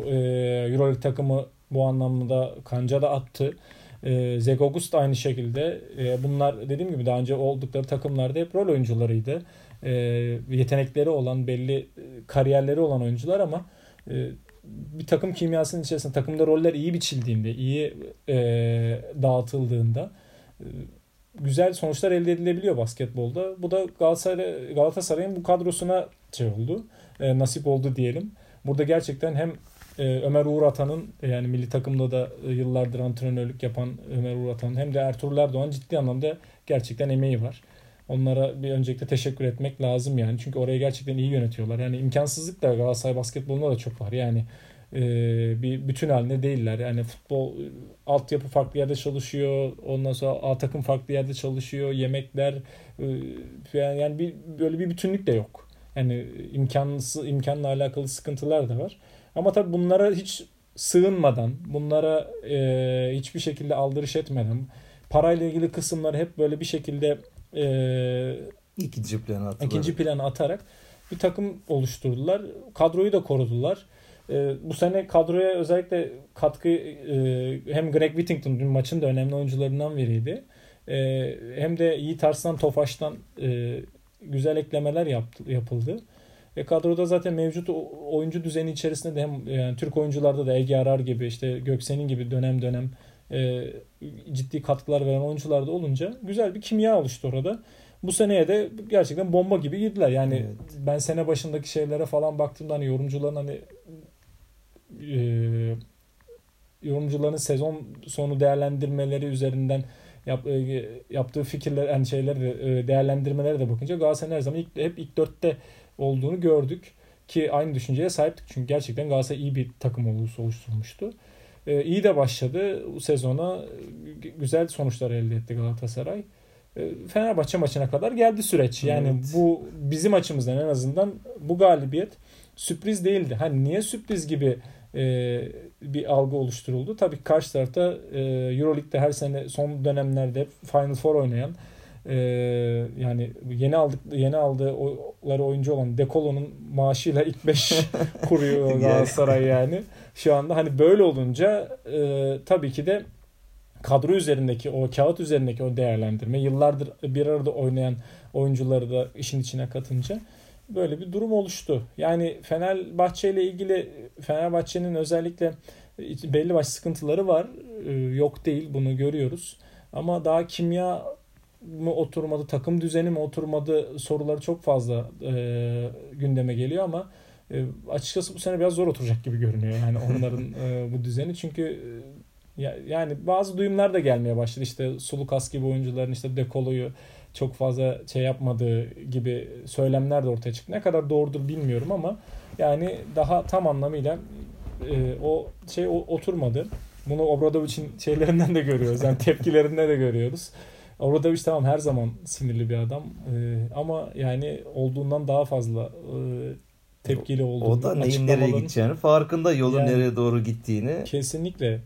Euroleague takımı bu anlamda kanca da attı. E, Zeg August aynı şekilde. E, bunlar dediğim gibi daha önce oldukları takımlarda hep rol oyuncularıydı. E, yetenekleri olan, belli e, kariyerleri olan oyuncular ama e, bir takım kimyasının içerisinde takımda roller iyi biçildiğinde, iyi e, dağıtıldığında e, güzel sonuçlar elde edilebiliyor basketbolda. Bu da Galatasaray Galatasaray'ın bu kadrosuna şey oldu. E, nasip oldu diyelim. Burada gerçekten hem e, Ömer Uğur Atan'ın yani milli takımda da e, yıllardır antrenörlük yapan Ömer Uğur Atan'ın hem de Ertuğrul Erdoğan ciddi anlamda gerçekten emeği var. Onlara bir öncelikle teşekkür etmek lazım yani. Çünkü orayı gerçekten iyi yönetiyorlar. Yani imkansızlık da Galatasaray basketbolunda da çok var. Yani e, bir bütün halinde değiller. Yani futbol altyapı farklı yerde çalışıyor. Ondan sonra A takım farklı yerde çalışıyor. Yemekler e, yani bir böyle bir bütünlük de yok. Yani imkansız imkanla alakalı sıkıntılar da var. Ama tabii bunlara hiç sığınmadan, bunlara e, hiçbir şekilde aldırış etmeden, parayla ilgili kısımları hep böyle bir şekilde e, ikinci plana atarak. ikinci plana atarak bir takım oluşturdular. Kadroyu da korudular. E, bu sene kadroya özellikle katkı e, hem Greg Whittington dün maçın da önemli oyuncularından biriydi. E, hem de Yiğit Arslan Tofaş'tan e, güzel eklemeler yaptı, yapıldı. E kadroda zaten mevcut oyuncu düzeni içerisinde de hem yani Türk oyuncularda da Ege Arar gibi işte Göksen'in gibi dönem dönem e, ciddi katkılar veren oyuncular da olunca güzel bir kimya oluştu orada. Bu seneye de gerçekten bomba gibi girdiler. Yani evet. ben sene başındaki şeylere falan baktığımda hani yorumcuların hani e, yorumcuların sezon sonu değerlendirmeleri üzerinden yap, e, yaptığı fikirler, yani şeyleri e, değerlendirmeleri de bakınca Galatasaray her zaman ilk, hep ilk dörtte olduğunu gördük. Ki aynı düşünceye sahiptik. Çünkü gerçekten Galatasaray iyi bir takım oluşu oluşturmuştu. Ee, iyi de başladı bu sezona. Güzel sonuçlar elde etti Galatasaray. Ee, Fenerbahçe maçına kadar geldi süreç. Yani evet. bu bizim açımızdan en azından bu galibiyet sürpriz değildi. Hani niye sürpriz gibi e, bir algı oluşturuldu? Tabii karşı tarafta e, Euroleague'de her sene son dönemlerde Final Four oynayan ee, yani yeni aldık yeni aldığı oyuncu olan Dekolo'nun maaşıyla ilk 5 kuruyor Galatasaray yani. Şu anda hani böyle olunca e, tabii ki de kadro üzerindeki o kağıt üzerindeki o değerlendirme yıllardır bir arada oynayan oyuncuları da işin içine katınca böyle bir durum oluştu. Yani Fenerbahçe ile ilgili Fenerbahçe'nin özellikle belli başlı sıkıntıları var. Ee, yok değil bunu görüyoruz. Ama daha kimya mı oturmadı, takım düzeni mi oturmadı soruları çok fazla e, gündeme geliyor ama e, açıkçası bu sene biraz zor oturacak gibi görünüyor yani onların e, bu düzeni çünkü e, ya, yani bazı duyumlar da gelmeye başladı işte Sulukas gibi oyuncuların işte Dekolo'yu çok fazla şey yapmadığı gibi söylemler de ortaya çıktı. Ne kadar doğrudur bilmiyorum ama yani daha tam anlamıyla e, o şey o, oturmadı. Bunu Obradovic'in şeylerinden de görüyoruz. Yani tepkilerinden de görüyoruz. Obradoviç tamam her zaman sinirli bir adam ee, ama yani olduğundan daha fazla e, tepkili olduğu. O da neyin nereye gideceğini farkında yolun yani, nereye doğru gittiğini. Kesinlikle.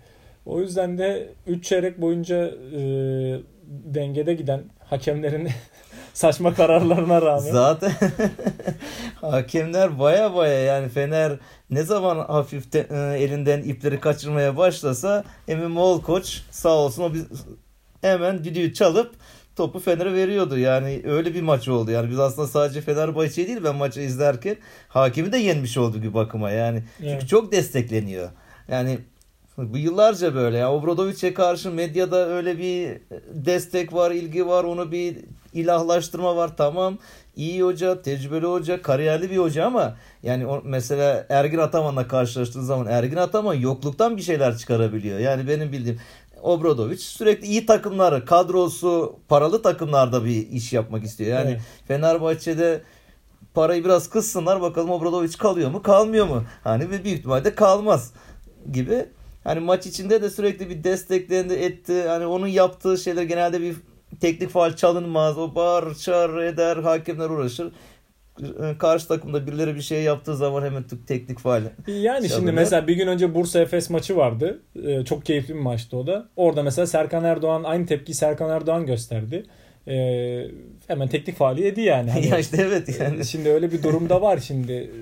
O yüzden de 3 çeyrek boyunca e, dengede giden hakemlerin saçma kararlarına rağmen. Zaten hakemler baya baya yani Fener ne zaman hafif de, e, elinden ipleri kaçırmaya başlasa Emin Moğol koç sağ olsun o bir, hemen düdüğü çalıp topu Fener'e veriyordu. Yani öyle bir maç oldu. Yani biz aslında sadece Fenerbahçe değil ben maçı izlerken hakemi de yenmiş oldu bir bakıma. Yani evet. çünkü çok destekleniyor. Yani bu yıllarca böyle ya Obradovic'e karşı medyada öyle bir destek var, ilgi var, onu bir ilahlaştırma var. Tamam iyi hoca, tecrübeli hoca, kariyerli bir hoca ama yani o, mesela Ergin Ataman'la karşılaştığın zaman Ergin Ataman yokluktan bir şeyler çıkarabiliyor. Yani benim bildiğim Obradovic sürekli iyi takımları, kadrosu, paralı takımlarda bir iş yapmak istiyor. Yani evet. Fenerbahçe'de parayı biraz kıssınlar bakalım Obradovic kalıyor mu kalmıyor mu? Hani ve büyük ihtimalle kalmaz gibi. Hani maç içinde de sürekli bir desteklendi etti. Hani onun yaptığı şeyler genelde bir teknik faal çalınmaz. O bağır, çağır eder, hakemler uğraşır. Karşı takımda birileri bir şey yaptığı zaman hemen teknik faal. Yani şimdi mesela bir gün önce Bursa Efes maçı vardı. Ee, çok keyifli bir maçtı o da. Orada mesela Serkan Erdoğan aynı tepki Serkan Erdoğan gösterdi. Ee, hemen teknik faali yedi yani. Hani, ya işte evet yani. Şimdi öyle bir durumda var şimdi.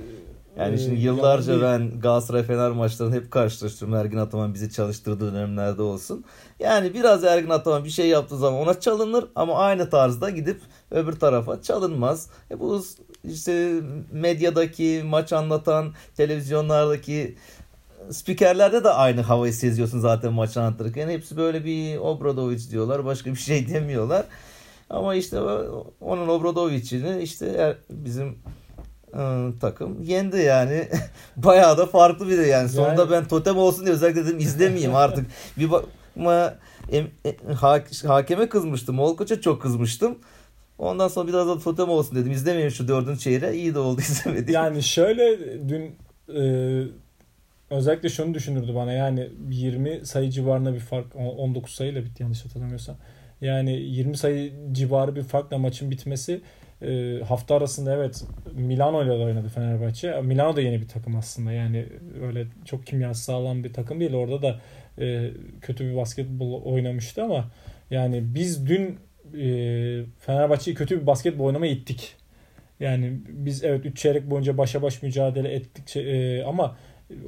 Yani şimdi ee, yıllarca yani... ben Galatasaray Fener maçlarını hep karşılaştırdım. Ergin Ataman bizi çalıştırdığı dönemlerde olsun. Yani biraz Ergin Ataman bir şey yaptığı zaman ona çalınır ama aynı tarzda gidip öbür tarafa çalınmaz. E bu işte medyadaki maç anlatan televizyonlardaki spikerlerde de aynı havayı seziyorsun zaten maç anlatırken. Hepsi böyle bir Obradovic diyorlar. Başka bir şey demiyorlar. Ama işte onun Obradovic'ini işte bizim ıı, takım yendi yani. Bayağı da farklı bir de yani. Sonunda yani... ben totem olsun diye özellikle dedim izlemeyeyim artık. bir bakma em, e, ha, hakeme kızmıştım. Olkoç'a çok kızmıştım. Ondan sonra biraz da totem olsun dedim. İzlemeyeyim şu dördüncü çeyreği. İyi de oldu izlemedim. Yani şöyle dün e, özellikle şunu düşünürdü bana. Yani 20 sayı civarında bir fark 19 sayıyla bitti yanlış hatırlamıyorsam. Yani 20 sayı civarı bir farkla maçın bitmesi e, hafta arasında evet Milano ile de oynadı Fenerbahçe. Milano da yeni bir takım aslında. Yani öyle çok kimyası sağlam bir takım değil. Orada da e, kötü bir basketbol oynamıştı ama yani biz dün e, Fenerbahçe'yi kötü bir basketbol oynamaya ittik. Yani biz evet 3 çeyrek boyunca başa baş mücadele ettik e, ama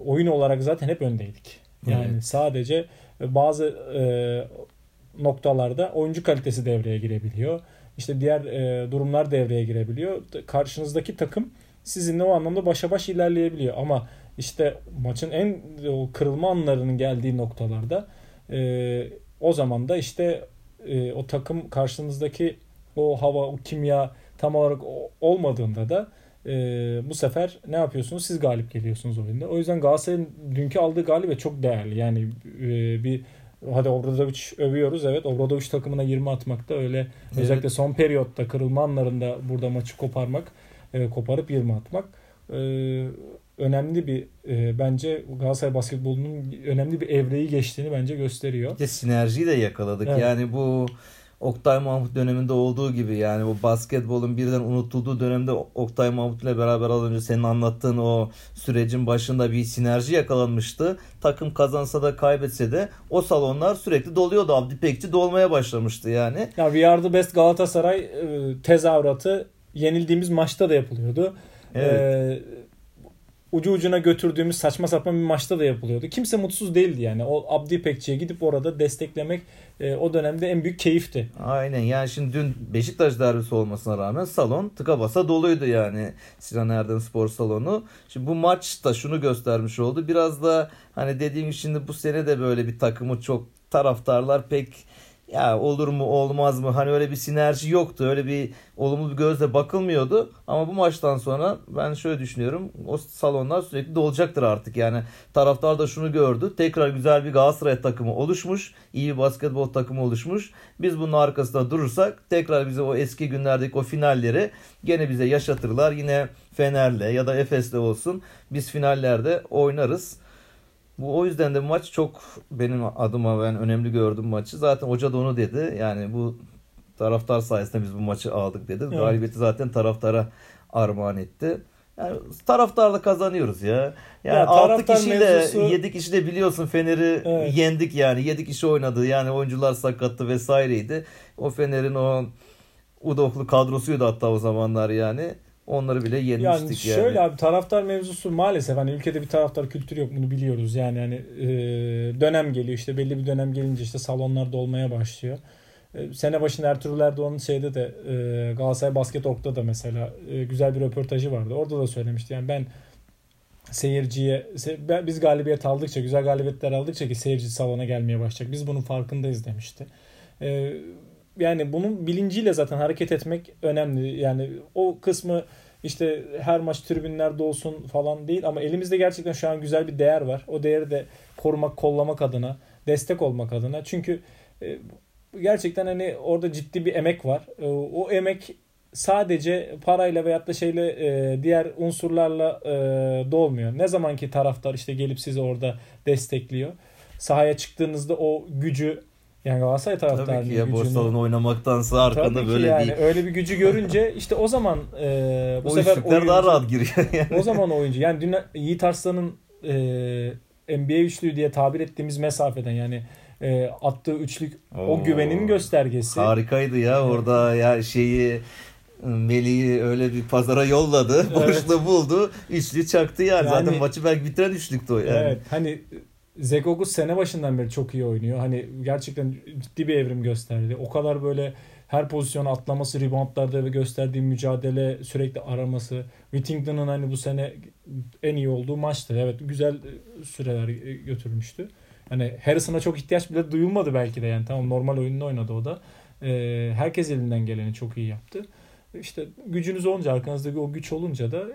oyun olarak zaten hep öndeydik. Yani evet. sadece bazı e, noktalarda oyuncu kalitesi devreye girebiliyor. İşte diğer e, durumlar devreye girebiliyor. Karşınızdaki takım sizinle o anlamda başa baş ilerleyebiliyor. Ama işte maçın en o kırılma anlarının geldiği noktalarda e, o zaman da işte e, o takım karşınızdaki o hava, o kimya tam olarak olmadığında da e, bu sefer ne yapıyorsunuz? Siz galip geliyorsunuz oyunda. O yüzden Galatasaray'ın dünkü aldığı galibiyet çok değerli. Yani e, bir hadi Obradovic övüyoruz. Evet Obradovic takımına 20 atmak da öyle evet. özellikle son periyotta kırılma anlarında burada maçı koparmak, e, koparıp 20 atmak e, önemli bir e, bence Galatasaray basketbolunun önemli bir evreyi geçtiğini bence gösteriyor. Ya sinerjiyi de yakaladık. Evet. Yani bu Oktay Mahmut döneminde olduğu gibi yani bu basketbolun birden unutulduğu dönemde Oktay Mahmut ile beraber az önce senin anlattığın o sürecin başında bir sinerji yakalanmıştı. Takım kazansa da kaybetse de o salonlar sürekli doluyordu. Abdi Pekçi dolmaya başlamıştı yani. Ya We Are The Best Galatasaray e, tezahüratı yenildiğimiz maçta da yapılıyordu. Evet. Ee, ucu ucuna götürdüğümüz saçma sapan bir maçta da yapılıyordu. Kimse mutsuz değildi yani. O Abdi Pekçi'ye gidip orada desteklemek e, o dönemde en büyük keyifti. Aynen yani şimdi dün Beşiktaş derbisi olmasına rağmen salon tıka basa doluydu yani Sinan Erdem Spor Salonu. Şimdi bu maç da şunu göstermiş oldu. Biraz da hani dediğim şimdi bu sene de böyle bir takımı çok taraftarlar pek ya olur mu olmaz mı? Hani öyle bir sinerji yoktu. Öyle bir olumlu bir gözle bakılmıyordu. Ama bu maçtan sonra ben şöyle düşünüyorum. O salonlar sürekli dolacaktır artık. Yani taraftar da şunu gördü. Tekrar güzel bir Galatasaray takımı oluşmuş. İyi bir basketbol takımı oluşmuş. Biz bunun arkasında durursak tekrar bize o eski günlerdeki o finalleri gene bize yaşatırlar. Yine Fener'le ya da Efes'le olsun. Biz finallerde oynarız bu o yüzden de maç çok benim adıma ben önemli gördüm maçı. Zaten hoca da onu dedi. Yani bu taraftar sayesinde biz bu maçı aldık dedi. Evet. Galibiyeti zaten taraftara armağan etti. Yani taraftarla kazanıyoruz ya. Yani ya 6 kişiyle mevzusu... 7 kişi de biliyorsun Fener'i evet. yendik yani. 7 kişi oynadı. Yani oyuncular sakattı vesaireydi. O Fener'in o Udoklu kadrosuydu hatta o zamanlar yani. Onları bile yenmiştik yani. Şöyle abi taraftar mevzusu maalesef hani ülkede bir taraftar kültürü yok bunu biliyoruz. Yani hani e, dönem geliyor işte belli bir dönem gelince işte salonlar dolmaya başlıyor. E, sene başında Ertuğrul Erdoğan'ın şeyde de e, Galatasaray Basket.org'da da mesela e, güzel bir röportajı vardı. Orada da söylemişti. Yani ben seyirciye biz galibiyet aldıkça güzel galibiyetler aldıkça ki seyirci salona gelmeye başlayacak. Biz bunun farkındayız demişti. E, yani bunun bilinciyle zaten hareket etmek önemli. Yani o kısmı işte her maç tribünlerde olsun falan değil ama elimizde gerçekten şu an güzel bir değer var. O değeri de korumak, kollamak adına, destek olmak adına. Çünkü e, gerçekten hani orada ciddi bir emek var. E, o emek sadece parayla veyahut da şeyle e, diğer unsurlarla dolmuyor. Ne zaman ki taraftar işte gelip sizi orada destekliyor. Sahaya çıktığınızda o gücü yani Galatasaray taraftarının Tabii ki ya boş salon oynamaktansa arkanda Tabii böyle yani. bir... Öyle bir gücü görünce işte o zaman e, bu o sefer oyuncu, daha rahat giriyor yani. O zaman oyuncu. Yani dün Yiğit Arslan'ın e, NBA üçlüğü diye tabir ettiğimiz mesafeden yani e, attığı üçlük Oo, o güvenin göstergesi. Harikaydı ya orada ya şeyi Melih'i öyle bir pazara yolladı. Evet. Boşluğu buldu. Üçlü çaktı yani. yani. Zaten maçı belki bitiren üçlüktü o yani. Evet. Hani Zegogus sene başından beri çok iyi oynuyor. Hani gerçekten ciddi bir evrim gösterdi. O kadar böyle her pozisyonu atlaması, reboundlarda ve gösterdiği mücadele, sürekli araması. Whittington'ın hani bu sene en iyi olduğu maçtı. Evet güzel süreler götürmüştü. Hani Harrison'a çok ihtiyaç bile duyulmadı belki de yani. Tamam normal oyununu oynadı o da. Ee, herkes elinden geleni çok iyi yaptı. İşte gücünüz olunca arkanızdaki o güç olunca da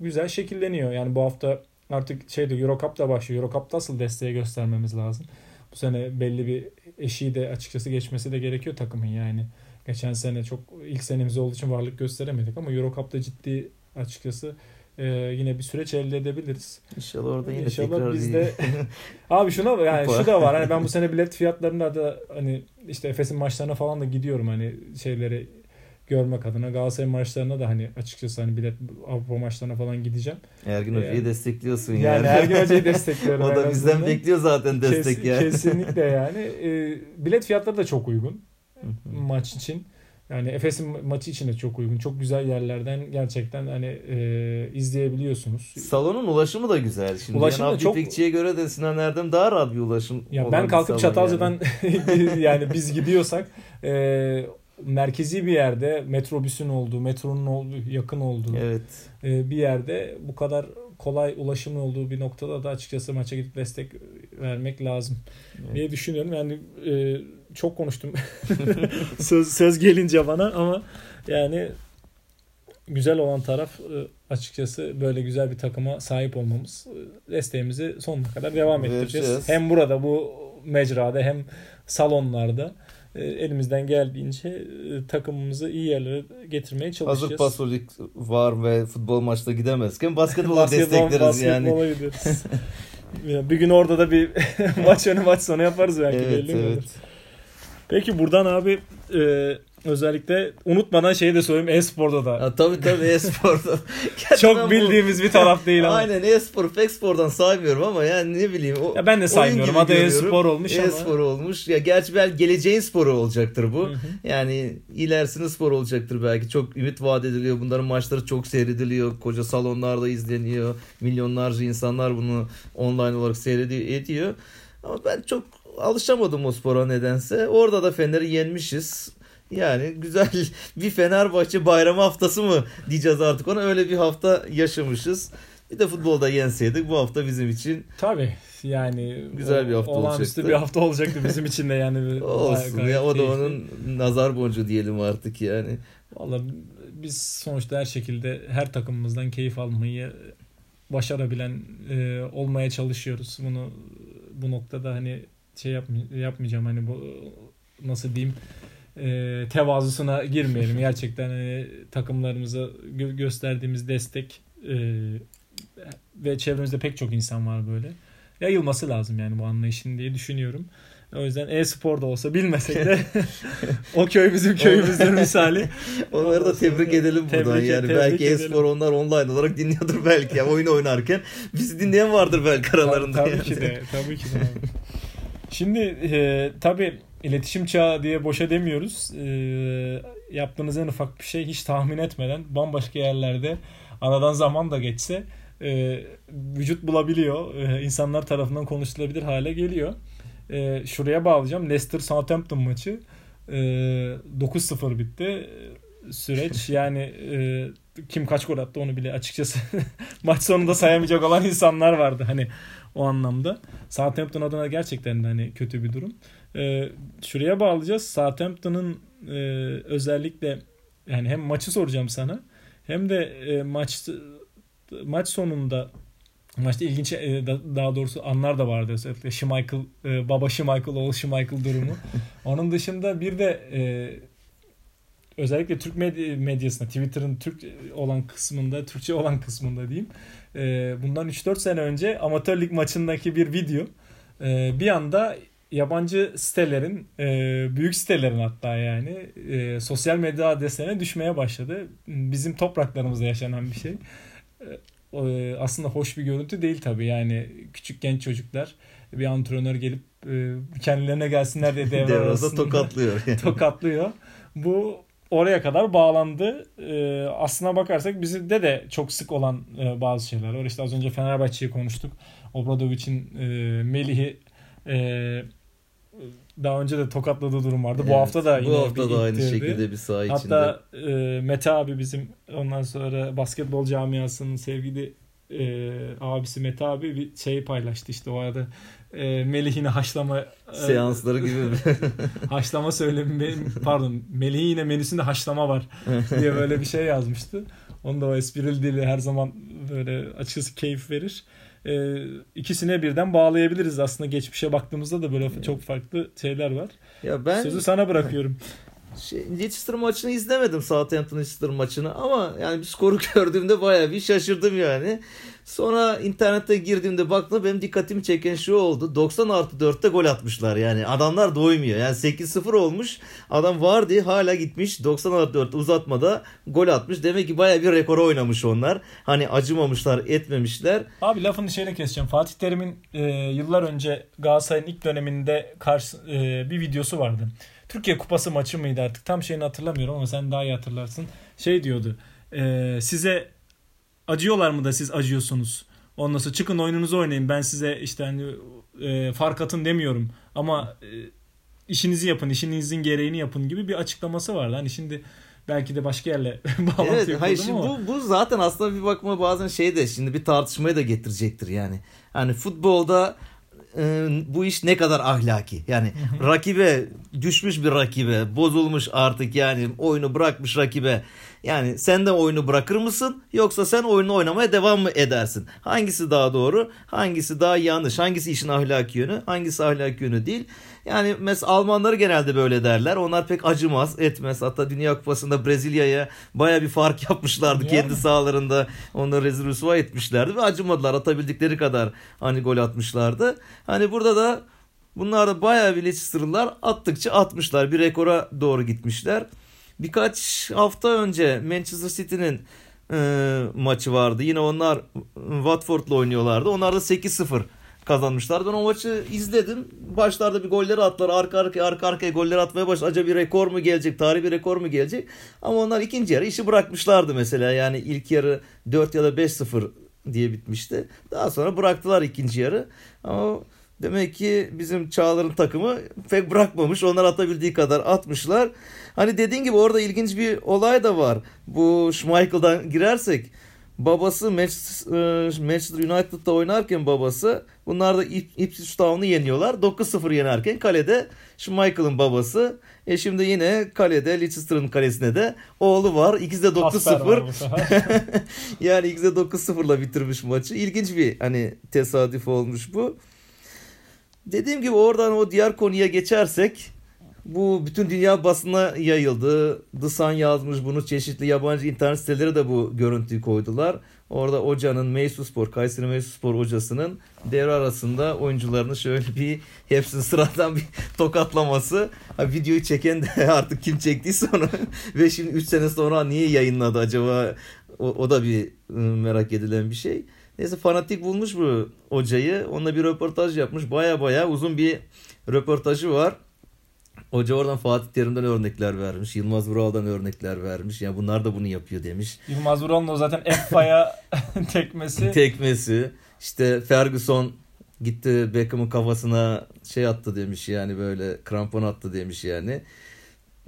güzel şekilleniyor. Yani bu hafta artık şeyde Euro Cup da başlıyor. Euro Cup'ta asıl desteği göstermemiz lazım. Bu sene belli bir eşiği de açıkçası geçmesi de gerekiyor takımın yani. Geçen sene çok ilk senemiz olduğu için varlık gösteremedik ama Euro Cup'ta ciddi açıkçası e, yine bir süreç elde edebiliriz. İnşallah orada yine İnşallah tekrar biz de abi şuna yani şu da var. Hani ben bu sene bilet fiyatlarında da hani işte Efes'in maçlarına falan da gidiyorum hani şeyleri görmek adına Galatasaray maçlarına da hani açıkçası hani bilet Avrupa maçlarına falan gideceğim. Ergin Hoca'yı yani, destekliyorsun yani. Yani Ergin Hoca'yı destekliyorum. o da bizden bekliyor zaten destek Kes, yani. Kesinlikle yani. E, bilet fiyatları da çok uygun maç için. Yani Efes'in maçı için de çok uygun. Çok güzel yerlerden gerçekten hani e, izleyebiliyorsunuz. Salonun ulaşımı da güzel. Şimdi ulaşım yani da çok... İpekçi'ye göre de Sinan Erdem daha rahat bir ulaşım ya Ben kalkıp Çatalca'dan yani. yani biz gidiyorsak e, merkezi bir yerde metrobüsün olduğu, metronun olduğu, yakın olduğu evet. E, bir yerde bu kadar kolay ulaşımın olduğu bir noktada da açıkçası maça gidip destek vermek lazım evet. diye düşünüyorum. Yani e, çok konuştum söz, söz gelince bana ama yani güzel olan taraf e, açıkçası böyle güzel bir takıma sahip olmamız. Desteğimizi sonuna kadar devam ettireceğiz. Hem burada bu mecrada hem salonlarda. E, elimizden geldiğince e, takımımızı iyi yerlere getirmeye çalışacağız. Hazır pasolik var ve futbol maçta gidemezken basketbola destekleriz basketbol, yani. Basketbola gideriz. bir gün orada da bir maç önü maç sonu yaparız belki evet, belli evet. Peki buradan abi e, Özellikle unutmadan şeyi de söyleyeyim e-sporda da. Ya, tabii tabii e-sporda. Çok bildiğimiz bu... bir taraf değil ama. Aynen e-spor, Fexpor'dan saymıyorum ama yani ne bileyim. O, ya ben de saymıyorum. Adı e-spor olmuş e ama. E-spor olmuş. Ya gerçi belki geleceğin sporu olacaktır bu. Hı hı. Yani ilerisinin spor olacaktır belki. Çok ümit vaat ediliyor. Bunların maçları çok seyrediliyor. Koca salonlarda izleniyor. Milyonlarca insanlar bunu online olarak seyrediyor. Ama ben çok alışamadım o spora nedense. Orada da Fener'i yenmişiz. Yani güzel bir Fenerbahçe bayramı haftası mı diyeceğiz artık ona öyle bir hafta yaşamışız. Bir de futbolda yenseydik bu hafta bizim için. Tabii yani güzel bir hafta olacaktı. bir hafta olacaktı bizim için de yani. Olsun ya o da onun nazar boncuğu diyelim artık yani. Valla biz sonuçta her şekilde her takımımızdan keyif almayı başarabilen e, olmaya çalışıyoruz. Bunu bu noktada hani şey yapmay- yapmayacağım hani bu nasıl diyeyim e, tevazusuna girmeyelim. Gerçekten hani, takımlarımıza gö- gösterdiğimiz destek e, ve çevremizde pek çok insan var böyle. Yayılması lazım yani bu anlayışın diye düşünüyorum. O yüzden e-spor da olsa bilmesek de o köy bizim köyümüzdür misali. Onları da tebrik edelim buradan tebrik, yani. Tebrik belki e-spor onlar online olarak dinliyordur belki ya oyun oynarken. Bizi dinleyen vardır belki aralarında. Tabii, tabii yani. ki de. Tabii ki de. Şimdi e, tabii iletişim çağı diye boşa demiyoruz. E, yaptığınız en ufak bir şey hiç tahmin etmeden bambaşka yerlerde aradan zaman da geçse e, vücut bulabiliyor. E, insanlar tarafından konuşulabilir hale geliyor. E, şuraya bağlayacağım. Leicester Southampton maçı e, 9-0 bitti. Süreç yani e, kim kaç gol attı onu bile açıkçası maç sonunda sayamayacak olan insanlar vardı hani o anlamda. Southampton adına gerçekten de hani kötü bir durum. E, şuraya bağlayacağız. Southampton'ın e, özellikle yani hem maçı soracağım sana hem de e, maç maç sonunda maçta ilginç e, daha doğrusu anlar da vardı özellikle Schmeichel e, baba Schmeichel oğul Schmeichel durumu. Onun dışında bir de e, özellikle Türk medyasında Twitter'ın Türk olan kısmında Türkçe olan kısmında diyeyim. Bundan 3-4 sene önce amatör lig maçındaki bir video bir anda yabancı sitelerin büyük sitelerin hatta yani sosyal medya adreslerine düşmeye başladı. Bizim topraklarımızda yaşanan bir şey e, aslında hoş bir görüntü değil tabii. Yani küçük genç çocuklar bir antrenör gelip e, kendilerine gelsinler diye devre arasında tokatlıyor. Yani. tokatlıyor. Bu oraya kadar bağlandı. E, aslına bakarsak bizde de çok sık olan bazı şeyler var. İşte az önce Fenerbahçe'yi konuştuk. Obradovic'in Melih'i daha önce de tokatladığı durum vardı. Evet, bu hafta da yine bu hafta bir da aynı ittirdi. şekilde bir saha içinde. Hatta e, Mete abi bizim ondan sonra basketbol camiasının sevgili e, abisi Mete abi bir şey paylaştı işte o arada e, Melih yine haşlama e, seansları gibi haşlama söylemi pardon Melih yine menüsünde haşlama var diye böyle bir şey yazmıştı. Onu da o esprili dili her zaman böyle açıkçası keyif verir e, ikisine birden bağlayabiliriz aslında geçmişe baktığımızda da böyle çok farklı şeyler var. Ya ben sözü sana bırakıyorum. Şey, Leicester maçını izlemedim Southampton Leicester maçını ama yani bir skoru gördüğümde bayağı bir şaşırdım yani. Sonra internette girdiğimde baktım benim dikkatimi çeken şu oldu. 90 artı 4'te gol atmışlar yani. Adamlar doymuyor. Yani 8-0 olmuş. Adam var diye hala gitmiş 90 artı 4 uzatmada gol atmış. Demek ki baya bir rekora oynamış onlar. Hani acımamışlar etmemişler. Abi lafını şeyle keseceğim. Fatih Terim'in e, yıllar önce Galatasaray'ın ilk döneminde karşı e, bir videosu vardı. Türkiye Kupası maçı mıydı artık tam şeyini hatırlamıyorum ama sen daha iyi hatırlarsın. Şey diyordu. E, size acıyorlar mı da siz acıyorsunuz? Ondan sonra çıkın oyununuzu oynayın. Ben size işte hani e, fark atın demiyorum. Ama e, işinizi yapın, işinizin gereğini yapın gibi bir açıklaması vardı. Hani şimdi belki de başka yerle bağlantı evet, hayır, şimdi ama. Bu, bu zaten aslında bir bakma bazen şey de şimdi bir tartışmaya da getirecektir yani. Hani futbolda e, bu iş ne kadar ahlaki. Yani rakibe düşmüş bir rakibe bozulmuş artık yani oyunu bırakmış rakibe. Yani sen de oyunu bırakır mısın yoksa sen oyunu oynamaya devam mı edersin? Hangisi daha doğru? Hangisi daha yanlış? Hangisi işin ahlaki yönü? Hangisi ahlaki yönü değil? Yani mesela Almanları genelde böyle derler. Onlar pek acımaz, etmez. Hatta Dünya Kupası'nda Brezilya'ya baya bir fark yapmışlardı yani. kendi sahalarında. Onları rezil rüsva etmişlerdi ve acımadılar. Atabildikleri kadar hani gol atmışlardı. Hani burada da bunlar da baya bir Leicester'lılar attıkça atmışlar. Bir rekora doğru gitmişler. Birkaç hafta önce Manchester City'nin e, maçı vardı. Yine onlar Watford'la oynuyorlardı. Onlar da 8-0 kazanmışlar. Ben o maçı izledim. Başlarda bir golleri attılar. Arka arkaya arka arkaya goller atmaya başladı. Acaba bir rekor mu gelecek? Tarihi bir rekor mu gelecek? Ama onlar ikinci yarı işi bırakmışlardı mesela. Yani ilk yarı 4 ya da 5-0 diye bitmişti. Daha sonra bıraktılar ikinci yarı. Ama demek ki bizim Çağlar'ın takımı pek bırakmamış. Onlar atabildiği kadar atmışlar. Hani dediğin gibi orada ilginç bir olay da var. Bu Schmeichel'dan girersek babası e, Manchester United'da oynarken babası bunlar da Ipswich Town'u yeniyorlar. 9-0 yenerken kalede Schmeichel'ın babası. E şimdi yine kalede Leicester'ın kalesine de oğlu var. İkisi de 9-0. yani ikisi de 9-0'la bitirmiş maçı. İlginç bir hani tesadüf olmuş bu. Dediğim gibi oradan o diğer konuya geçersek Bu bütün dünya basına yayıldı. The Sun yazmış bunu çeşitli yabancı internet siteleri de bu görüntüyü koydular. Orada hocanın Meysu Spor, Kayseri Meysu Spor hocasının devre arasında oyuncularını şöyle bir hepsini sıradan bir tokatlaması. Ha, videoyu çeken de artık kim çektiyse onu ve şimdi 3 sene sonra niye yayınladı acaba o, o da bir ıı, merak edilen bir şey. Neyse fanatik bulmuş bu hocayı. Onunla bir röportaj yapmış. Baya baya uzun bir röportajı var. Hoca oradan Fatih Terim'den örnekler vermiş. Yılmaz Vural'dan örnekler vermiş. Yani bunlar da bunu yapıyor demiş. Yılmaz Vural'ın o zaten F-Faya tekmesi. Tekmesi. İşte Ferguson gitti Beckham'ın kafasına şey attı demiş yani böyle krampon attı demiş yani.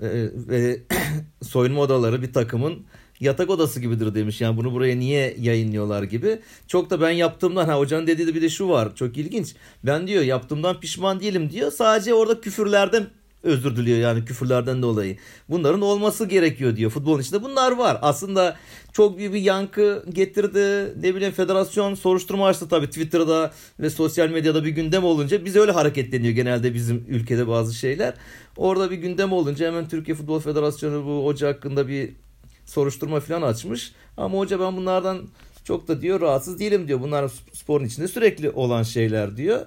Ee, ve soyunma odaları bir takımın yatak odası gibidir demiş. Yani bunu buraya niye yayınlıyorlar gibi. Çok da ben yaptığımdan ha hocanın dediği de bir de şu var. Çok ilginç. Ben diyor yaptığımdan pişman değilim diyor. Sadece orada küfürlerden özür diliyor yani küfürlerden dolayı. Bunların olması gerekiyor diyor. Futbolun içinde bunlar var. Aslında çok büyük bir yankı getirdi. Ne bileyim federasyon soruşturma açtı tabii Twitter'da ve sosyal medyada bir gündem olunca biz öyle hareketleniyor genelde bizim ülkede bazı şeyler. Orada bir gündem olunca hemen Türkiye Futbol Federasyonu bu hoca hakkında bir soruşturma falan açmış. Ama hoca ben bunlardan çok da diyor rahatsız değilim diyor. Bunlar sporun içinde sürekli olan şeyler diyor.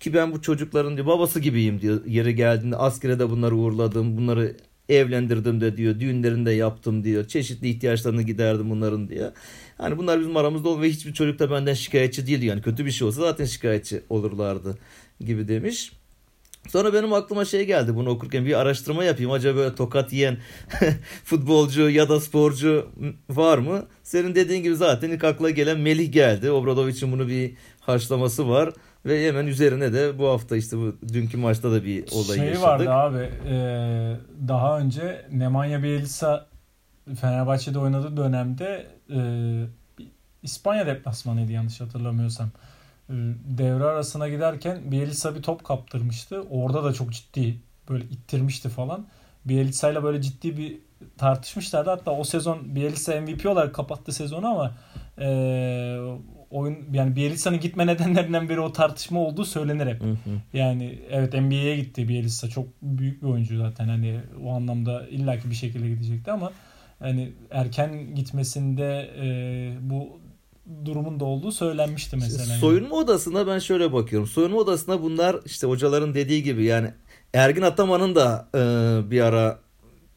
Ki ben bu çocukların diyor babası gibiyim diyor. Yeri geldiğinde askere de bunları uğurladım. Bunları evlendirdim de diyor. Düğünlerinde yaptım diyor. Çeşitli ihtiyaçlarını giderdim bunların diyor. Hani bunlar bizim aramızda ol ve hiçbir çocuk da benden şikayetçi değil diyor. Yani kötü bir şey olsa zaten şikayetçi olurlardı gibi demiş. Sonra benim aklıma şey geldi bunu okurken bir araştırma yapayım. Acaba böyle tokat yiyen futbolcu ya da sporcu var mı? Senin dediğin gibi zaten ilk akla gelen Melih geldi. Obradovic'in bunu bir harçlaması var. Ve hemen üzerine de bu hafta işte bu dünkü maçta da bir olay şey yaşadık. Şey vardı abi e, daha önce Nemanja Bielsa Fenerbahçe'de oynadığı dönemde e, İspanya deplasmanıydı yanlış hatırlamıyorsam. E, devre arasına giderken Bielsa bir top kaptırmıştı. Orada da çok ciddi böyle ittirmişti falan. Bielsa ile böyle ciddi bir tartışmışlardı. Hatta o sezon Bielsa MVP olarak kapattı sezonu ama e, oyun yani Bielitsa'nın gitme nedenlerinden biri o tartışma olduğu söylenir hep. Hı hı. Yani evet NBA'ye gitti Bielitsa çok büyük bir oyuncu zaten hani o anlamda illaki bir şekilde gidecekti ama hani erken gitmesinde e, bu durumun da olduğu söylenmişti mesela. Soyunma yani. odasına ben şöyle bakıyorum. Soyunma odasına bunlar işte hocaların dediği gibi yani Ergin Ataman'ın da e, bir ara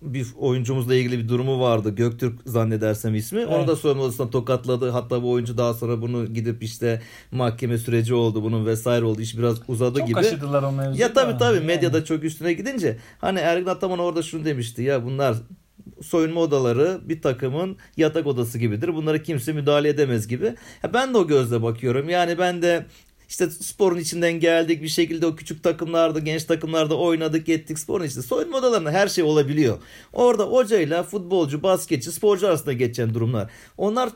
bir oyuncumuzla ilgili bir durumu vardı. Göktürk zannedersem ismi. Evet. Onu da soyunma odasına tokatladı. Hatta bu oyuncu daha sonra bunu gidip işte mahkeme süreci oldu bunun vesaire oldu. İş biraz uzadı çok gibi. Çok kaşıdılar o mevzuyu. Ya tabii tabii yani. medyada çok üstüne gidince. Hani Ergin Ataman orada şunu demişti. Ya bunlar soyunma odaları bir takımın yatak odası gibidir. Bunlara kimse müdahale edemez gibi. Ya ben de o gözle bakıyorum. Yani ben de işte sporun içinden geldik bir şekilde o küçük takımlarda, genç takımlarda oynadık, ettik sporun içinde. Soyunma odalarında her şey olabiliyor. Orada hocayla futbolcu, basketçi, sporcu arasında geçen durumlar. Onlar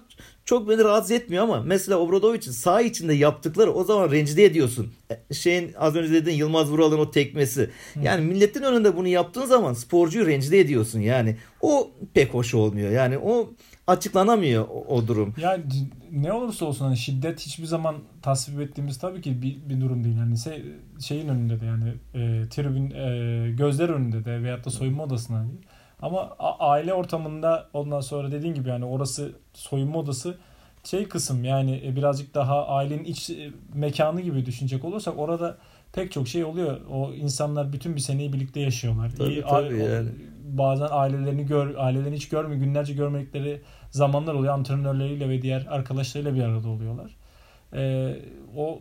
çok beni rahatsız etmiyor ama mesela Obradovic'in sağ içinde yaptıkları o zaman rencide ediyorsun. E, şeyin az önce dediğin Yılmaz Vural'ın o tekmesi. Yani milletin önünde bunu yaptığın zaman sporcuyu rencide ediyorsun. Yani o pek hoş olmuyor. Yani o açıklanamıyor o, o durum. Yani ne olursa olsun hani şiddet hiçbir zaman tasvip ettiğimiz tabii ki bir, bir durum değil. Yani şey, şeyin önünde de yani e, tribün e, gözler önünde de veyahut da soyunma odasında değil. Ama aile ortamında ondan sonra dediğin gibi yani orası soyunma odası şey kısım yani e, birazcık daha ailenin iç e, mekanı gibi düşünecek olursak orada pek çok şey oluyor. O insanlar bütün bir seneyi birlikte yaşıyorlar. Tabii, İyi, tabii yani. Bazen ailelerini gör, ailelerini hiç görmüyor, günlerce görmedikleri zamanlar oluyor. Antrenörleriyle ve diğer arkadaşlarıyla bir arada oluyorlar. Ee, o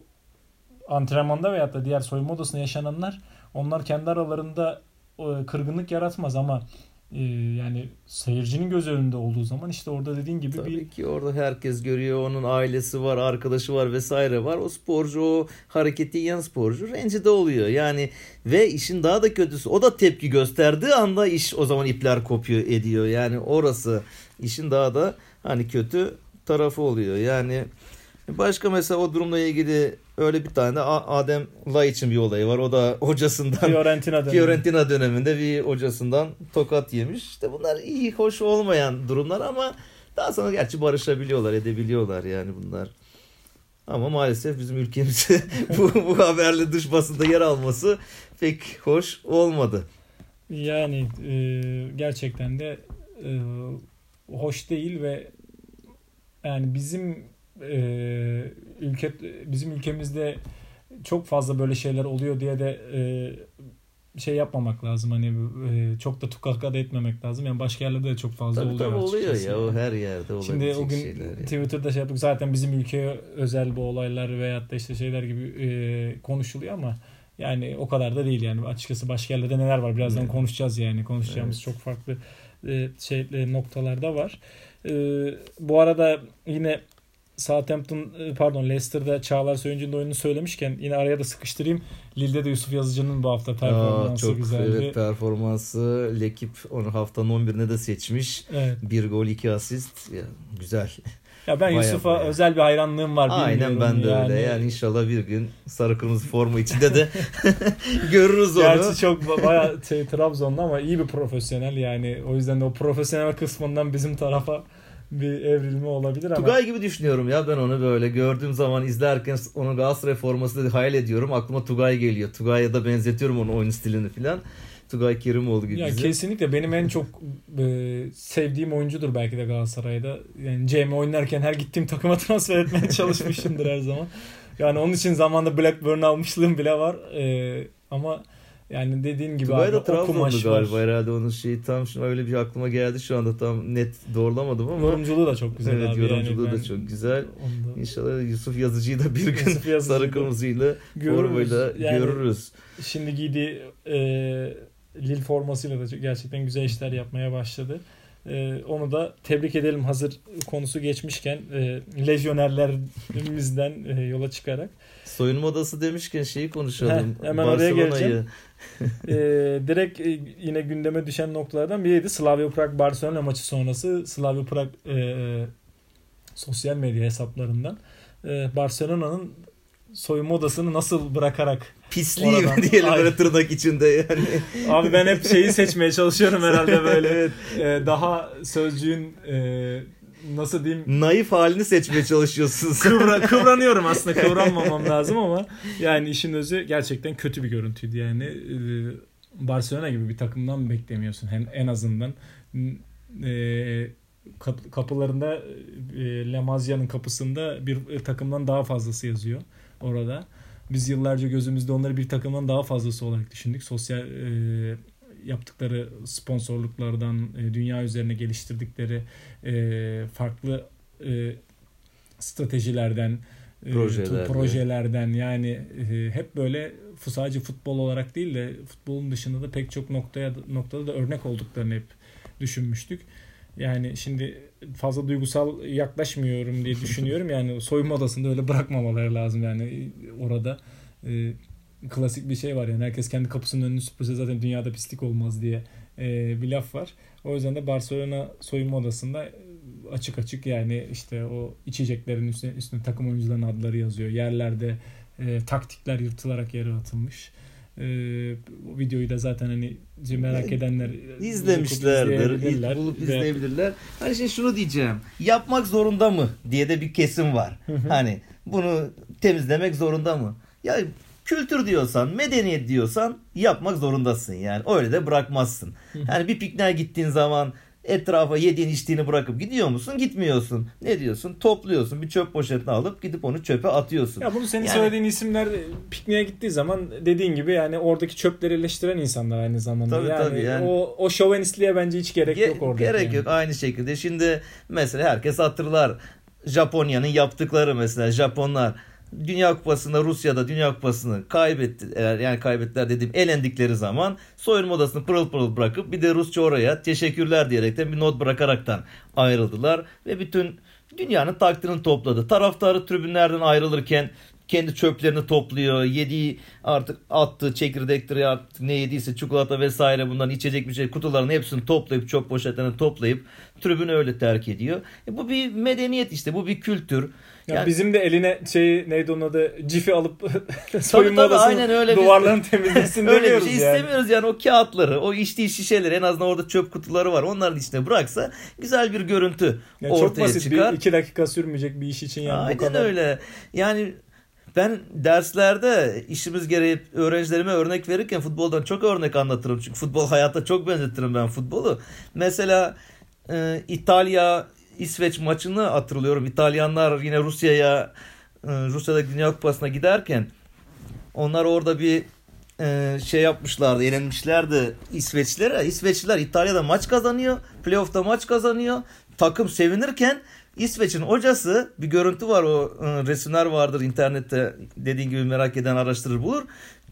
antrenmanda veyahut da diğer soyunma odasında yaşananlar onlar kendi aralarında kırgınlık yaratmaz ama ee, yani seyircinin göz önünde olduğu zaman işte orada dediğin gibi Tabii bir... ki orada herkes görüyor. Onun ailesi var, arkadaşı var vesaire var. O sporcu o hareketi yiyen sporcu rencide oluyor. Yani ve işin daha da kötüsü o da tepki gösterdiği anda iş o zaman ipler kopuyor ediyor. Yani orası işin daha da hani kötü tarafı oluyor. Yani Başka mesela o durumla ilgili öyle bir tane Adem için bir olayı var. O da hocasından Fiorentina, dönemi. Fiorentina döneminde bir hocasından tokat yemiş. İşte bunlar iyi, hoş olmayan durumlar ama daha sonra gerçi barışabiliyorlar, edebiliyorlar yani bunlar. Ama maalesef bizim ülkemizde bu, bu haberle dış basında yer alması pek hoş olmadı. Yani e, gerçekten de e, hoş değil ve yani bizim e, ülke bizim ülkemizde çok fazla böyle şeyler oluyor diye de e, şey yapmamak lazım hani e, çok da tukaka da etmemek lazım yani başka yerlerde de çok fazla tabii, oluyor tabii oluyor ya o her yerde oluyor. Şimdi o gün Twitter'da şey yaptık zaten bizim ülkeye özel bu olaylar veyahut da işte şeyler gibi e, konuşuluyor ama yani o kadar da değil yani açıkçası başka yerlerde neler var birazdan Evet. konuşacağız yani konuşacağımız Evet. çok farklı e, şey e, noktalarda var. E, bu arada yine Southampton e, pardon Leicester'da Çağlar Söyüncü'nün oyununu söylemişken yine araya da sıkıştırayım. Lille'de de Yusuf Yazıcı'nın bu hafta performansı Aa, çok güzeldi. evet performansı Lekip onu haftanın 11'ine de seçmiş. Evet. Bir gol iki asist. Ya, güzel. Ya ben Yusuf'a özel bir hayranlığım var. Aynen ben de öyle. Yani inşallah bir gün sarı kırmızı forma içinde de görürüz onu. Gerçi çok ba- bayağı şey, Trabzonlu ama iyi bir profesyonel yani o yüzden de o profesyonel kısmından bizim tarafa bir evrilme olabilir ama Tugay gibi düşünüyorum ya ben onu böyle gördüğüm zaman izlerken onu Galatasaray forması da hayal ediyorum. Aklıma Tugay geliyor. Tugay'a da benzetiyorum onun oyun stilini filan. Tugay Kerimoğlu gibi ya bizim. kesinlikle benim en çok e, sevdiğim oyuncudur belki de Galatasaray'da. Yani Cem oynarken her gittiğim takıma transfer etmeye çalışmışımdır her zaman. Yani onun için zamanda Blackburn almışlığım bile var. E, ama yani dediğin gibi Tugay da var. galiba herhalde onun şeyi tam şimdi öyle bir aklıma geldi şu anda tam net doğrulamadım ama Yorumculuğu da çok güzel evet abi. yorumculuğu yani da çok güzel. onu da- İnşallah Yusuf Yazıcı'yı da bir gün Yusuf sarı kırmızıyla formayla Yani görürüz. Şimdi giydiği e, Lille formasıyla da gerçekten güzel işler yapmaya başladı. E, onu da tebrik edelim hazır konusu geçmişken e, lejyonerlerimizden e, yola çıkarak. Soyunma odası demişken şeyi konuşalım. Heh, hemen oraya geleceğim. E, direkt e, yine gündeme düşen noktalardan biriydi. Slavia Prag Barcelona maçı sonrası Slavia Prag e, sosyal medya hesaplarından e, Barcelona'nın soyunma odasını nasıl bırakarak Pisliği Oradan- diyelim Aynen. böyle tırnak içinde yani. Abi ben hep şeyi seçmeye çalışıyorum herhalde böyle. Evet. Ee, daha sözcüğün e, nasıl diyeyim Naif halini seçmeye çalışıyorsun sen. kıvra, kıvranıyorum aslında kıvranmamam lazım ama yani işin özü gerçekten kötü bir görüntüydü yani Ee, Barcelona gibi bir takımdan beklemiyorsun en, en azından kap- kapılarında e, La Masia'nın kapısında bir e, takımdan daha fazlası yazıyor orada. Biz yıllarca gözümüzde onları bir takımdan daha fazlası olarak düşündük. Sosyal e, yaptıkları sponsorluklardan, e, dünya üzerine geliştirdikleri e, farklı e, stratejilerden, e, Projelerden. projelerden yani e, hep böyle sadece futbol olarak değil de futbolun dışında da pek çok noktaya noktada da örnek olduklarını hep düşünmüştük. Yani şimdi fazla duygusal yaklaşmıyorum diye düşünüyorum. Yani soyunma odasında öyle bırakmamaları lazım yani orada. E, klasik bir şey var yani herkes kendi kapısının önünü süpürse zaten dünyada pislik olmaz diye e, bir laf var. O yüzden de Barcelona soyunma odasında açık açık yani işte o içeceklerin üstüne, üstüne takım oyuncularının adları yazıyor. Yerlerde e, taktikler yırtılarak yere atılmış. E, o videoyu da zaten hani merak edenler İzlemişlerdir. izleyebilirler. Bulup Ve- izleyebilirler. Hani şimdi şunu diyeceğim. Yapmak zorunda mı diye de bir kesim var. hani bunu temizlemek zorunda mı? Ya kültür diyorsan, medeniyet diyorsan yapmak zorundasın yani. Öyle de bırakmazsın. Yani bir pikniğe gittiğin zaman etrafa yediğin içtiğini bırakıp gidiyor musun? Gitmiyorsun. Ne diyorsun? Topluyorsun. Bir çöp poşetine alıp gidip onu çöpe atıyorsun. Ya bunu senin Yani- söylediğin isimler pikniğe gittiği zaman dediğin gibi yani oradaki çöpleri eleştiren insanlar aynı zamanda. Tabii, yani, tabii, yani- o o şovenistliğe bence hiç gerek Ge- yok orada. Gerek yani. yok aynı şekilde. Şimdi mesela herkes hatırlar. Japonya'nın yaptıkları mesela Japonlar Dünya Kupası'nda Rusya'da Dünya Kupası'nı kaybetti. Eğer yani kaybettiler dediğim elendikleri zaman soyunma odasını pırıl pırıl bırakıp bir de Rusça oraya teşekkürler diyerekten bir not bırakaraktan ayrıldılar ve bütün dünyanın takdirini topladı. Taraftarı tribünlerden ayrılırken kendi çöplerini topluyor. Yediği artık attığı çekirdektir artık ne yediyse çikolata vesaire bundan içecek bir şey kutularını hepsini toplayıp çöp poşetlerine toplayıp tribünü öyle terk ediyor. E bu bir medeniyet işte bu bir kültür. Ya Yani- bizim de eline şey neydi onun adı cifi alıp Tabii soyunma tabii odasının aynen öyle biz- duvarlarını temizlesin Öyle bir şey yani. istemiyoruz yani o kağıtları, o içtiği şişeleri en azından orada çöp kutuları var. Onların içine bıraksa güzel bir görüntü Yani çok ortaya basit çıkar. bir iki dakika sürmeyecek bir iş için yani bu Aynen öyle. Yani ben derslerde işimiz gereği öğrencilerime örnek verirken futboldan çok örnek anlatırım. Çünkü futbol hayatta çok benzetirim ben futbolu. Mesela e, İtalya İsveç maçını hatırlıyorum. İtalyanlar yine Rusya'ya e, Rusya'da Dünya Kupası'na giderken onlar orada bir e, şey yapmışlardı, yenilmişlerdi İsveçlilere. İsveçliler İtalya'da maç kazanıyor, playoff'ta maç kazanıyor. Takım sevinirken İsveç'in hocası bir görüntü var o e, resimler vardır internette dediğin gibi merak eden araştırır bulur.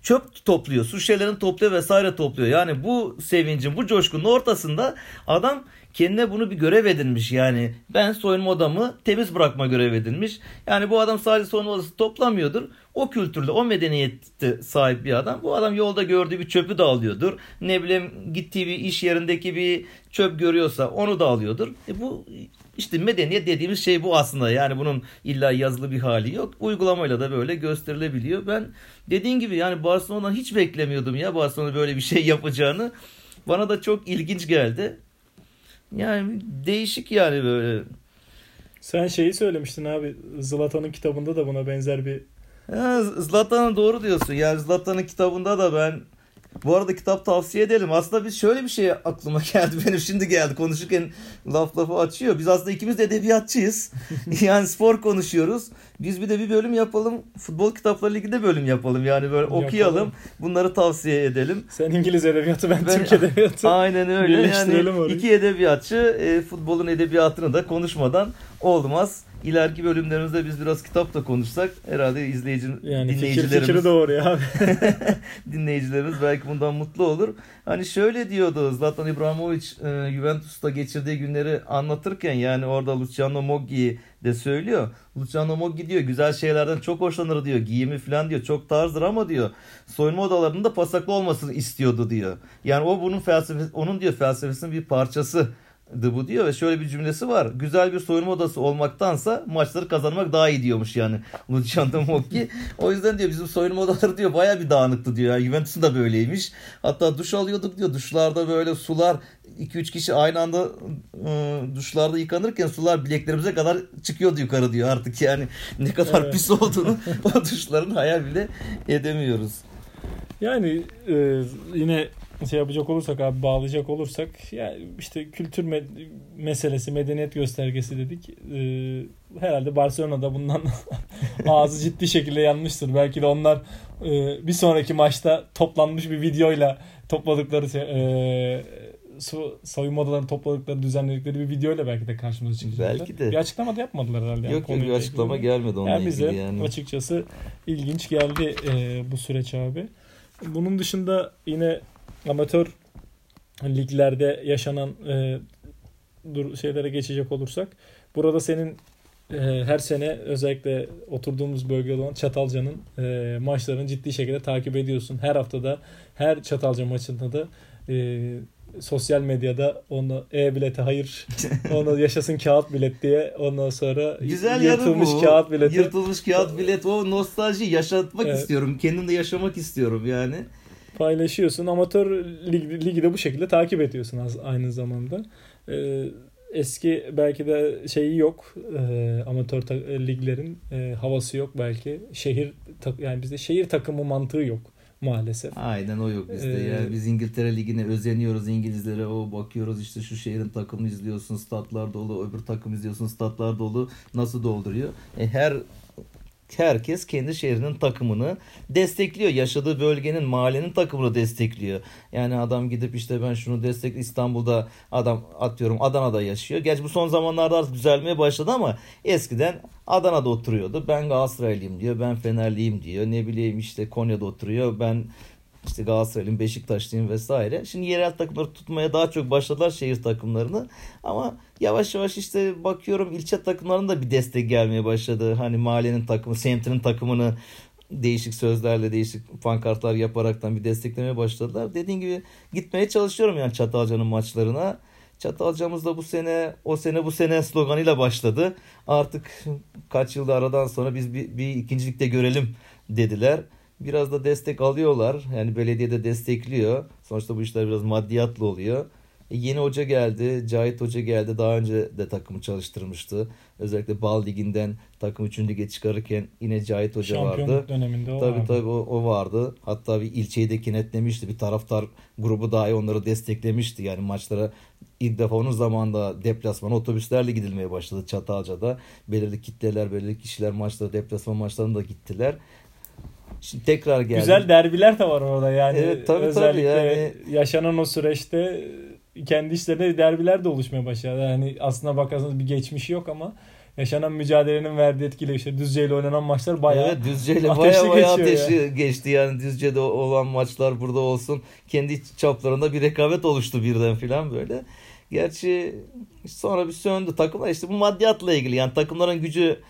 Çöp topluyor, su şişelerini topluyor vesaire topluyor. Yani bu sevincin, bu coşkunun ortasında adam kendine bunu bir görev edinmiş. Yani ben soyunma odamı temiz bırakma görev edinmiş. Yani bu adam sadece soyunma odası toplamıyordur. O kültürde, o medeniyette sahip bir adam. Bu adam yolda gördüğü bir çöpü de alıyordur. Ne bileyim gittiği bir iş yerindeki bir çöp görüyorsa onu da alıyordur. E bu işte medeniyet dediğimiz şey bu aslında. Yani bunun illa yazılı bir hali yok. Uygulamayla da böyle gösterilebiliyor. Ben dediğin gibi yani Barcelona'dan hiç beklemiyordum ya Barcelona böyle bir şey yapacağını. Bana da çok ilginç geldi. Yani değişik yani böyle. Sen şeyi söylemiştin abi. Zlatan'ın kitabında da buna benzer bir Zlatan'a doğru diyorsun. Yani Zlatan'ın kitabında da ben bu arada kitap tavsiye edelim. Aslında biz şöyle bir şey aklıma geldi. Benim şimdi geldi. Konuşurken laf lafı açıyor. Biz aslında ikimiz de edebiyatçıyız. yani spor konuşuyoruz. Biz bir de bir bölüm yapalım. Futbol kitapları liginde bölüm yapalım. Yani böyle yapalım. okuyalım. Bunları tavsiye edelim. Sen İngiliz edebiyatı ben, ben Türk edebiyatı. Aynen öyle. Yani orayı. iki edebiyatçı e, futbolun edebiyatını da konuşmadan olmaz ileriki bölümlerimizde biz biraz kitap da konuşsak herhalde izleyici yani dinleyicilerimiz fikir, fikri doğru ya. dinleyicilerimiz belki bundan mutlu olur. Hani şöyle diyordu Zlatan İbrahimovic e, Juventus'ta geçirdiği günleri anlatırken yani orada Luciano Moggi'yi de söylüyor. Luciano Moggi diyor güzel şeylerden çok hoşlanır diyor. Giyimi falan diyor çok tarzdır ama diyor soyunma odalarında pasaklı olmasını istiyordu diyor. Yani o bunun felsefesi onun diyor felsefesinin bir parçası bu diyor ve şöyle bir cümlesi var. Güzel bir soyunma odası olmaktansa maçları kazanmak daha iyi diyormuş yani Luciano Mocchi. o yüzden diyor bizim soyunma odaları diyor baya bir dağınıktı diyor. Yani Juventus'un da böyleymiş. Hatta duş alıyorduk diyor. Duşlarda böyle sular 2-3 kişi aynı anda ıı, duşlarda yıkanırken sular bileklerimize kadar çıkıyordu yukarı diyor artık yani ne kadar evet. pis olduğunu o duşların hayal bile edemiyoruz. Yani e, yine şey yapacak olursak abi bağlayacak olursak ya işte kültür me- meselesi medeniyet göstergesi dedik. Ee, herhalde Barcelona'da bundan ağzı ciddi şekilde yanmıştır. Belki de onlar e, bir sonraki maçta toplanmış bir videoyla topladıkları şey, e, su soyunma odalarını topladıkları düzenledikleri bir videoyla belki de karşımıza çıkacaklar. Belki de. Bir açıklama da yapmadılar herhalde. Yok yani, yok bir açıklama ilgili. gelmedi onunla yani bize yani. açıkçası ilginç geldi e, bu süreç abi. Bunun dışında yine amatör liglerde yaşanan e, dur şeylere geçecek olursak burada senin e, her sene özellikle oturduğumuz bölgede olan Çatalca'nın e, maçlarını ciddi şekilde takip ediyorsun. Her haftada her Çatalca maçında da e, sosyal medyada onu e-bilete hayır onu yaşasın kağıt bilet diye ondan sonra Güzel yırtılmış bu. kağıt bileti. Yırtılmış kağıt bilet o nostalji yaşatmak evet. istiyorum. Kendim de yaşamak istiyorum yani paylaşıyorsun. Amatör lig, ligi de bu şekilde takip ediyorsun aynı zamanda. Ee, eski belki de şeyi yok. E, amatör ta- liglerin e, havası yok belki. Şehir ta- yani bizde şehir takımı mantığı yok maalesef. Aynen o yok bizde. Ee, yani biz İngiltere ligine özeniyoruz İngilizlere. O bakıyoruz işte şu şehrin takımını izliyorsun, statlar dolu, öbür takım izliyorsun, statlar dolu. Nasıl dolduruyor? E, her herkes kendi şehrinin takımını destekliyor. Yaşadığı bölgenin, mahallenin takımını destekliyor. Yani adam gidip işte ben şunu destek İstanbul'da adam atıyorum Adana'da yaşıyor. Gerçi bu son zamanlarda artık düzelmeye başladı ama eskiden Adana'da oturuyordu. Ben Galatasaraylıyım diyor. Ben Fenerliyim diyor. Ne bileyim işte Konya'da oturuyor. Ben işte Galatasaray'ın, Beşiktaşlıyım vesaire. Şimdi yerel takımları tutmaya daha çok başladılar şehir takımlarını. Ama yavaş yavaş işte bakıyorum ilçe takımlarının da bir destek gelmeye başladı. Hani mahallenin takımı, semtinin takımını değişik sözlerle, değişik pankartlar yaparaktan bir desteklemeye başladılar. Dediğim gibi gitmeye çalışıyorum yani Çatalca'nın maçlarına. Çatalca'mız da bu sene, o sene bu sene sloganıyla başladı. Artık kaç yılda aradan sonra biz bir, bir ikincilikte görelim dediler biraz da destek alıyorlar. Yani belediye de destekliyor. Sonuçta bu işler biraz maddiyatlı oluyor. E, yeni hoca geldi. Cahit Hoca geldi. Daha önce de takımı çalıştırmıştı. Özellikle Bal Ligi'nden takım 3. lige çıkarırken yine Cahit Hoca Şampiyonluk vardı. döneminde o tabii vardı. tabii o, o vardı. Hatta bir ilçeyi de kenetlemişti. Bir taraftar grubu dahi onları desteklemişti. Yani maçlara ilk defa onun zamanında deplasman otobüslerle gidilmeye başladı Çatalca'da. Belirli kitleler, belirli kişiler maçlara, deplasman maçlarına da gittiler. Şimdi tekrar geldi. Güzel derbiler de var orada yani. Evet, tabii, tabii, Özellikle yani- yaşanan o süreçte kendi işlerinde derbiler de oluşmaya başladı. Yani aslına bakarsanız bir geçmişi yok ama yaşanan mücadelenin verdiği etkiyle işte Düzce ile oynanan maçlar bayağı evet Düzce'yle ateşli baya baya geçiyor ateşli geçti yani Düzce'de olan maçlar burada olsun. Kendi çaplarında bir rekabet oluştu birden filan böyle. Gerçi sonra bir söndü takımlar işte bu maddiyatla ilgili yani takımların gücü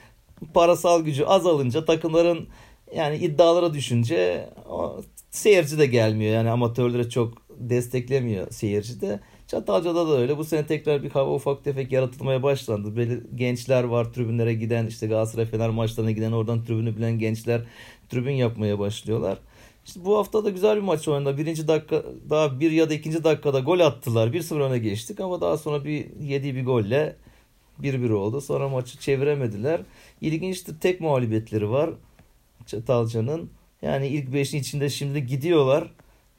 parasal gücü azalınca takımların yani iddialara düşünce o, seyirci de gelmiyor yani amatörlere çok desteklemiyor seyirci de. Çatalca'da da öyle. Bu sene tekrar bir hava ufak tefek yaratılmaya başlandı. Böyle gençler var tribünlere giden işte Galatasaray Fener maçlarına giden oradan tribünü bilen gençler tribün yapmaya başlıyorlar. İşte bu hafta da güzel bir maç oynadı. Birinci dakika daha bir ya da ikinci dakikada gol attılar. 1-0 öne geçtik ama daha sonra bir yediği bir golle 1-1 oldu. Sonra maçı çeviremediler. İlginçtir tek mağlubiyetleri var Çatalca'nın. Yani ilk 5'in içinde şimdi gidiyorlar.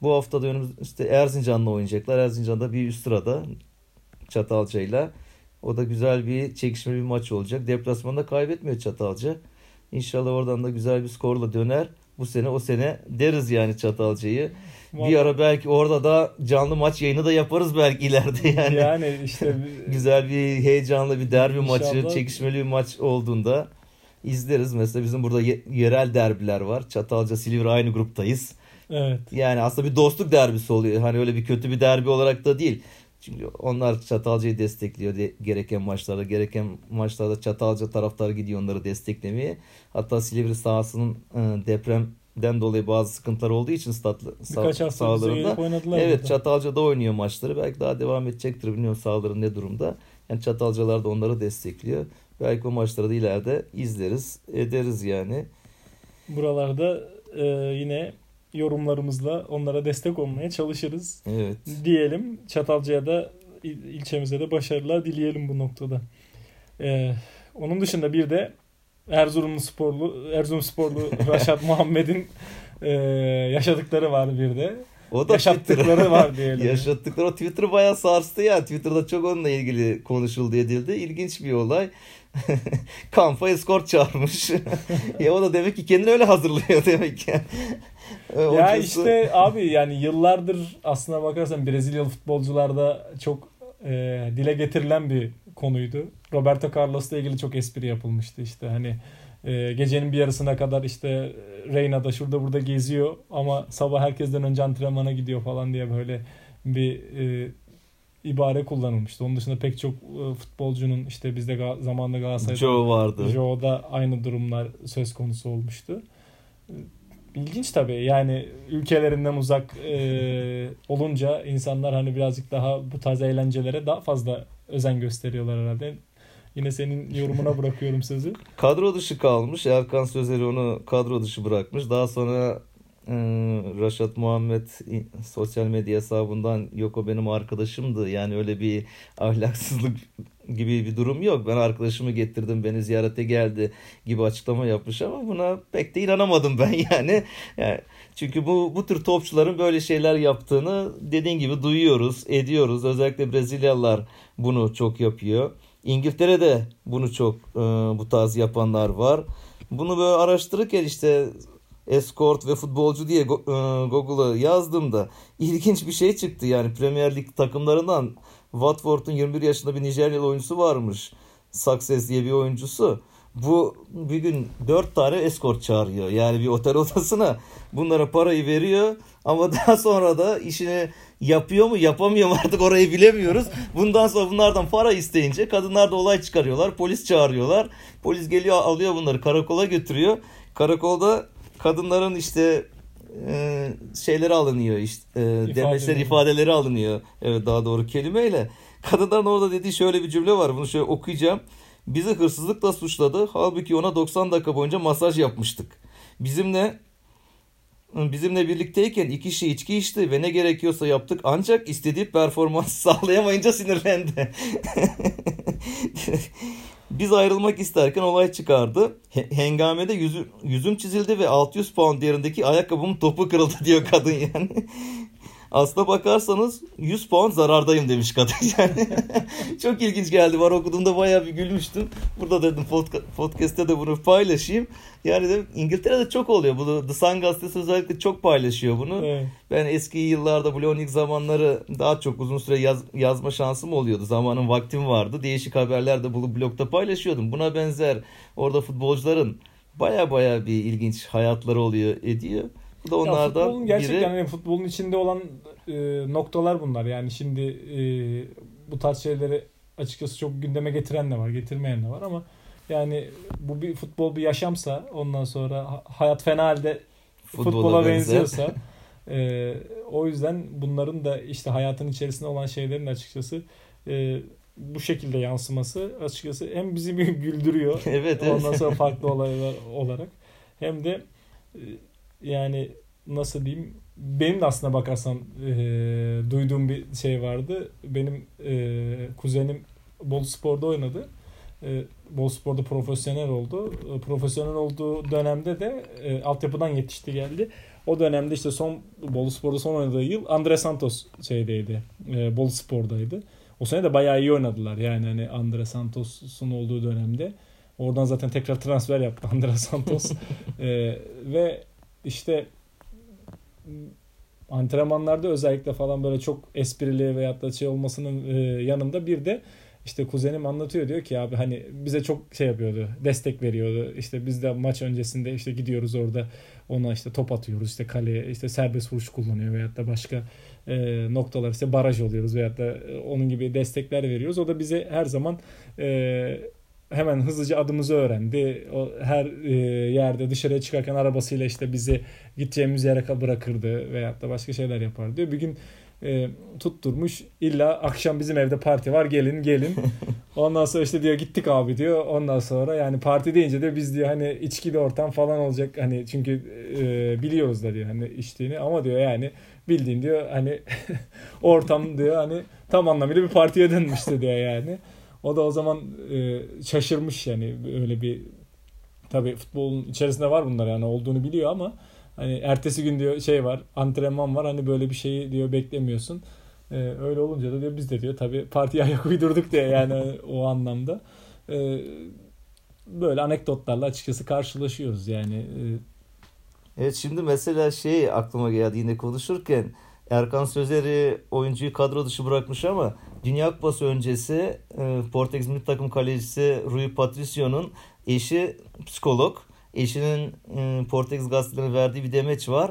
Bu hafta da önümüz işte Erzincan'la oynayacaklar. Erzincan'da bir üst sırada Çatalca'yla. O da güzel bir çekişmeli bir maç olacak. Deplasmanda kaybetmiyor Çatalca. İnşallah oradan da güzel bir skorla döner. Bu sene o sene deriz yani Çatalca'yı. Bir ara belki orada da canlı maç yayını da yaparız belki ileride yani. yani işte güzel bir heyecanlı bir derbi İnşallah. maçı, çekişmeli bir maç olduğunda izleriz. Mesela bizim burada ye- yerel derbiler var. Çatalca, Silivri aynı gruptayız. evet. Yani aslında bir dostluk derbisi oluyor. Hani öyle bir kötü bir derbi olarak da değil. Çünkü onlar Çatalca'yı destekliyor de- gereken maçlarda. Gereken maçlarda Çatalca taraftarı gidiyor onları desteklemeye. Hatta Silivri sahasının e, depremden dolayı bazı sıkıntılar olduğu için sağ- Birkaç hafta sahalarında. Evet burada. Çatalca'da oynuyor maçları. Belki daha devam edecektir. Bilmiyorum sahaları ne durumda. Yani Çatalcalar da onları destekliyor. Belki o maçları da ileride izleriz, ederiz yani. Buralarda e, yine yorumlarımızla onlara destek olmaya çalışırız. Evet. diyelim. Çatalca'ya da il- ilçemize de başarılar dileyelim bu noktada. Ee, onun dışında bir de Erzurumlu sporlu Erzurum sporlu Raşat Muhammed'in e, yaşadıkları var bir de. O da Yaşattıkları Twitter'ı- var diyelim. Yaşattıkları o Twitter'ı bayağı sarstı ya. Twitter'da çok onunla ilgili konuşuldu edildi. İlginç bir olay. Kampa eskort çağırmış. ya o da demek ki kendini öyle hazırlıyor demek ki. Ee, Ya hocası- işte abi yani yıllardır aslına bakarsan Brezilyalı futbolcularda çok e, dile getirilen bir konuydu. Roberto Carlos'la ilgili çok espri yapılmıştı işte hani e, gecenin bir yarısına kadar işte Reyna'da şurada burada geziyor ama sabah herkesten önce antrenmana gidiyor falan diye böyle bir e, ibare kullanılmıştı. Onun dışında pek çok e, futbolcunun işte bizde zamanında Galatasaray'da Joe vardı. Joe'da aynı durumlar söz konusu olmuştu. İlginç tabii yani ülkelerinden uzak e, olunca insanlar hani birazcık daha bu tarz eğlencelere daha fazla özen gösteriyorlar herhalde. Yine senin yorumuna bırakıyorum sözü. Kadro dışı kalmış. Erkan Sözeri onu kadro dışı bırakmış. Daha sonra e, Raşat Muhammed sosyal medya hesabından yok o benim arkadaşımdı. Yani öyle bir ahlaksızlık gibi bir durum yok. Ben arkadaşımı getirdim beni ziyarete geldi gibi açıklama yapmış ama buna pek de inanamadım ben yani. yani çünkü bu bu tür topçuların böyle şeyler yaptığını dediğin gibi duyuyoruz, ediyoruz. Özellikle Brezilyalılar bunu çok yapıyor. İngiltere'de bunu çok e, bu tarz yapanlar var. Bunu böyle araştırırken işte escort ve futbolcu diye e, Google'a yazdığımda ilginç bir şey çıktı. Yani Premier Lig takımlarından Watford'un 21 yaşında bir Nijeryalı oyuncusu varmış. Success diye bir oyuncusu. Bu bir gün 4 tane escort çağırıyor. Yani bir otel odasına bunlara parayı veriyor ama daha sonra da işini yapıyor mu yapamıyor mu artık orayı bilemiyoruz. Bundan sonra bunlardan para isteyince kadınlar da olay çıkarıyorlar. Polis çağırıyorlar. Polis geliyor alıyor bunları karakola götürüyor. Karakolda kadınların işte e, şeyleri alınıyor işte e, demeçler ifadeleri alınıyor. Evet daha doğru kelimeyle. Kadınların orada dediği şöyle bir cümle var. Bunu şöyle okuyacağım. Bizi hırsızlıkla suçladı. Halbuki ona 90 dakika boyunca masaj yapmıştık. Bizimle bizimle birlikteyken iki kişi içki içti ve ne gerekiyorsa yaptık ancak istediği performans sağlayamayınca sinirlendi. Biz ayrılmak isterken olay çıkardı. Hengamede yüzü, yüzüm çizildi ve 600 pound değerindeki ayakkabımın topu kırıldı diyor kadın yani. Aslına bakarsanız 100 puan zarardayım demiş kadın yani. Çok ilginç geldi. Var okuduğumda bayağı bir gülmüştüm. Burada dedim podcast'te de bunu paylaşayım. Yani de İngiltere'de çok oluyor. Bunu The Sun gazetesi özellikle çok paylaşıyor bunu. Evet. Ben eski yıllarda Blue zamanları daha çok uzun süre yaz, yazma şansım oluyordu. Zamanın vaktim vardı. Değişik haberler de bu blogda paylaşıyordum. Buna benzer orada futbolcuların baya baya bir ilginç hayatları oluyor ediyor. Bu da onlardan ya futbolun gerçekten biri... yani futbolun içinde olan e, noktalar bunlar. Yani şimdi e, bu tarz şeyleri açıkçası çok gündeme getiren de var, getirmeyen de var ama yani bu bir futbol bir yaşamsa ondan sonra hayat fena halde futbola, futbola benziyorsa e, o yüzden bunların da işte hayatın içerisinde olan şeylerin açıkçası e, bu şekilde yansıması açıkçası hem bizi bir güldürüyor. evet, evet. Ondan sonra farklı olaylar olarak hem de e, yani nasıl diyeyim benim de aslına bakarsan e, duyduğum bir şey vardı. Benim e, kuzenim Bolu Spor'da oynadı. E, Bolu Spor'da profesyonel oldu. E, profesyonel olduğu dönemde de e, altyapıdan yetişti geldi. O dönemde işte son Bolu Spor'da son oynadığı yıl Andre Santos şeydeydi. E, Bolu Spor'daydı. O sene de bayağı iyi oynadılar. Yani hani Andre Santos'un olduğu dönemde. Oradan zaten tekrar transfer yaptı Andre Santos. e, ve işte antrenmanlarda özellikle falan böyle çok esprili veyahut da şey olmasının e, yanında bir de işte kuzenim anlatıyor diyor ki abi hani bize çok şey yapıyordu destek veriyordu. İşte biz de maç öncesinde işte gidiyoruz orada ona işte top atıyoruz işte kaleye işte serbest vuruş kullanıyor veyahut da başka e, noktalar işte baraj oluyoruz veyahut da e, onun gibi destekler veriyoruz. O da bize her zaman e, hemen hızlıca adımızı öğrendi. O her e, yerde dışarıya çıkarken arabasıyla işte bizi gideceğimiz yere bırakırdı veyahut da başka şeyler yapardı diyor. Bir gün e, tutturmuş illa akşam bizim evde parti var gelin gelin. Ondan sonra işte diyor gittik abi diyor. Ondan sonra yani parti deyince de biz diyor hani içkili ortam falan olacak. Hani çünkü e, biliyoruz da diyor hani içtiğini ama diyor yani bildiğin diyor hani ortam diyor hani tam anlamıyla bir partiye dönmüştü diyor yani. O da o zaman e, şaşırmış yani öyle bir tabi futbolun içerisinde var bunlar yani olduğunu biliyor ama hani ertesi gün diyor şey var antrenman var hani böyle bir şeyi diyor beklemiyorsun. E, öyle olunca da diyor biz de diyor tabi partiye ayak uydurduk diye yani o anlamda. E, böyle anekdotlarla açıkçası karşılaşıyoruz yani. E, Evet şimdi mesela şey aklıma geldi yine konuşurken Erkan Sözer'i oyuncuyu kadro dışı bırakmış ama Dünya Kupası öncesi e, Portekiz milli takım kalecisi Rui Patricio'nun eşi psikolog. Eşinin e, Portekiz gazetelerine verdiği bir demeç var.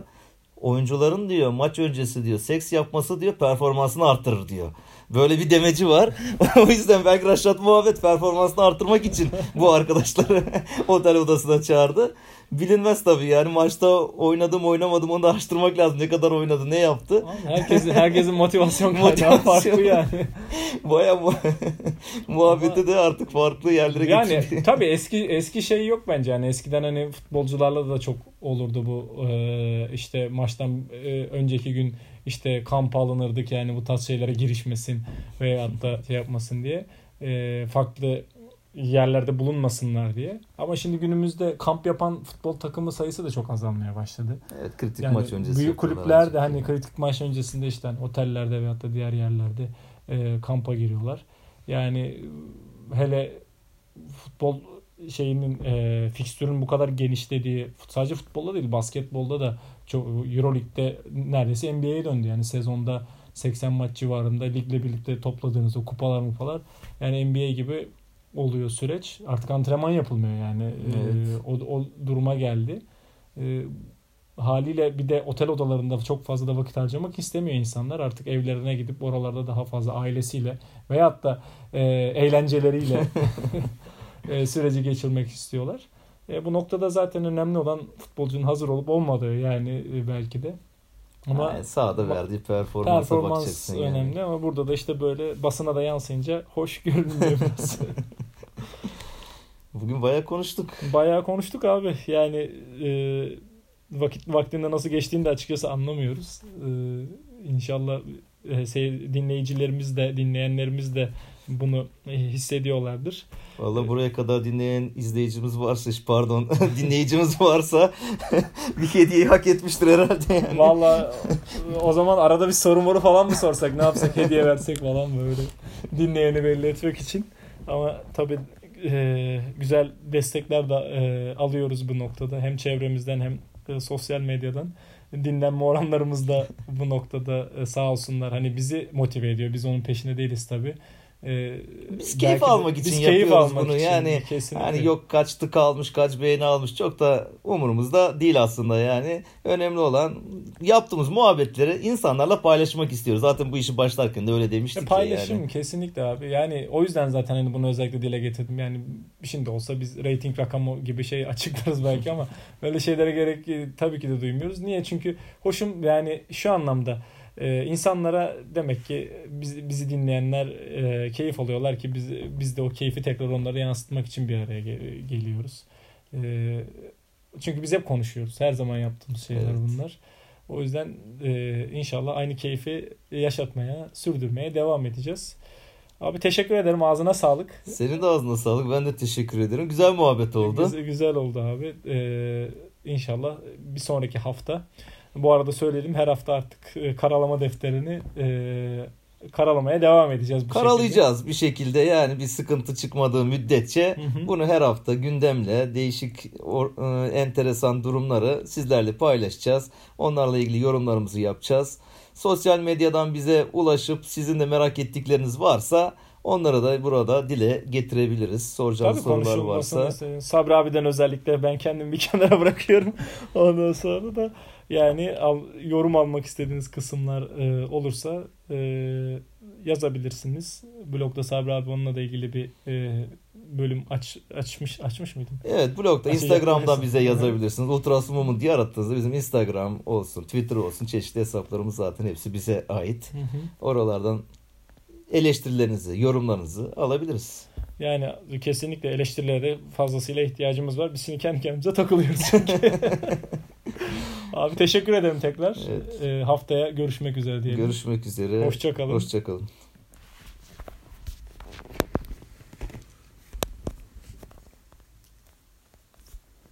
Oyuncuların diyor maç öncesi diyor seks yapması diyor performansını arttırır diyor. Böyle bir demeci var. o yüzden belki Raşat Muhabbet performansını arttırmak için bu arkadaşları otel odasına çağırdı. Bilinmez tabii yani maçta oynadım oynamadım onu da araştırmak lazım. Ne kadar oynadı ne yaptı. Herkesin, herkesin motivasyon kaynağı farklı yani. Baya mu muhabbeti de artık farklı yerlere yani, geçiyor. Tabii eski eski şey yok bence. Yani eskiden hani futbolcularla da çok olurdu bu ee, işte maçtan e, önceki gün işte kamp alınırdık yani bu tarz şeylere girişmesin veya da şey yapmasın diye. E, farklı yerlerde bulunmasınlar diye. Ama şimdi günümüzde kamp yapan futbol takımı sayısı da çok azalmaya başladı. Evet kritik yani maç öncesi. Büyük kulüpler de hani kritik maç öncesinde işte hani otellerde veyahut da diğer yerlerde e, kampa giriyorlar. Yani hele futbol şeyinin e, fikstürün bu kadar genişlediği sadece futbolda değil basketbolda da çok Euroleague'de neredeyse NBA'ye döndü. Yani sezonda 80 maç civarında ligle birlikte topladığınız o kupalar mupalar yani NBA gibi oluyor süreç. Artık antrenman yapılmıyor yani. Evet. E, o, o duruma geldi. E, haliyle bir de otel odalarında çok fazla da vakit harcamak istemiyor insanlar. Artık evlerine gidip oralarda daha fazla ailesiyle veyahut da e, eğlenceleriyle e, süreci geçirmek istiyorlar. E, bu noktada zaten önemli olan futbolcunun hazır olup olmadığı yani e, belki de. Ama yani sahada verdiği performansa performans bakacaksın yani. önemli ama burada da işte böyle basına da yansıyınca hoş görünmüyor biraz. Bugün bayağı konuştuk. Bayağı konuştuk abi. Yani e, vakit vaktinde nasıl geçtiğini de açıkçası anlamıyoruz. Ee, inşallah e, dinleyicilerimiz de dinleyenlerimiz de bunu e, hissediyorlardır. Valla buraya kadar dinleyen izleyicimiz varsa pardon dinleyicimiz varsa bir hediyeyi hak etmiştir herhalde yani. Valla o zaman arada bir soru moru falan mı sorsak ne yapsak hediye versek falan böyle dinleyeni belli etmek için. Ama tabii e, güzel destekler de e, alıyoruz bu noktada. Hem çevremizden hem e, sosyal medyadan. Dinlenme oranlarımız da bu noktada e, sağ olsunlar. Hani bizi motive ediyor. Biz onun peşinde değiliz tabii. Ee, biz keyif almak için biz yapıyoruz almak bunu. Için, yani kesinlikle. hani yok kaç tık almış, kaç beğeni almış çok da umurumuzda değil aslında yani. Önemli olan yaptığımız muhabbetleri insanlarla paylaşmak istiyoruz. Zaten bu işi başlarken de öyle demiştik ya paylaşım yani. kesinlikle abi. Yani o yüzden zaten hani bunu özellikle dile getirdim. Yani şimdi olsa biz rating rakamı gibi şey açıklarız belki ama böyle şeylere gerek tabii ki de duymuyoruz. Niye? Çünkü hoşum yani şu anlamda ee, insanlara demek ki biz, bizi dinleyenler e, keyif alıyorlar ki biz, biz de o keyfi tekrar onlara yansıtmak için bir araya gel- geliyoruz. E, çünkü biz hep konuşuyoruz. Her zaman yaptığımız şeyler evet. bunlar. O yüzden e, inşallah aynı keyfi yaşatmaya, sürdürmeye devam edeceğiz. Abi teşekkür ederim. Ağzına sağlık. Senin de ağzına sağlık. Ben de teşekkür ederim. Güzel muhabbet oldu. Güzel, güzel oldu abi. Ee, inşallah bir sonraki hafta bu arada söyleyelim her hafta artık e, karalama defterini e, karalamaya devam edeceğiz. Bu Karalayacağız şekilde. bir şekilde yani bir sıkıntı çıkmadığı müddetçe hı hı. bunu her hafta gündemle değişik or, e, enteresan durumları sizlerle paylaşacağız. Onlarla ilgili yorumlarımızı yapacağız. Sosyal medyadan bize ulaşıp sizin de merak ettikleriniz varsa Onları da burada dile getirebiliriz. Soracağınız Tabii sorular varsa. Sabri abiden özellikle ben kendimi bir kenara bırakıyorum. Ondan sonra da yani al, yorum almak istediğiniz kısımlar e, olursa e, yazabilirsiniz. Blogda Sabri abi onunla da ilgili bir e, bölüm aç, açmış açmış mıydım? Evet blogda Instagram'dan bize yazabilirsiniz. Ultrasu Moment yarattığınızda bizim Instagram olsun, Twitter olsun çeşitli hesaplarımız zaten hepsi bize ait. Hı hı. Oralardan eleştirilerinizi, yorumlarınızı alabiliriz. Yani kesinlikle eleştirilere fazlasıyla ihtiyacımız var. Biz şimdi kendi kendimize takılıyoruz Abi teşekkür ederim tekrar. Evet. E, haftaya görüşmek üzere diyelim. Görüşmek üzere. Hoşçakalın. Hoşçakalın.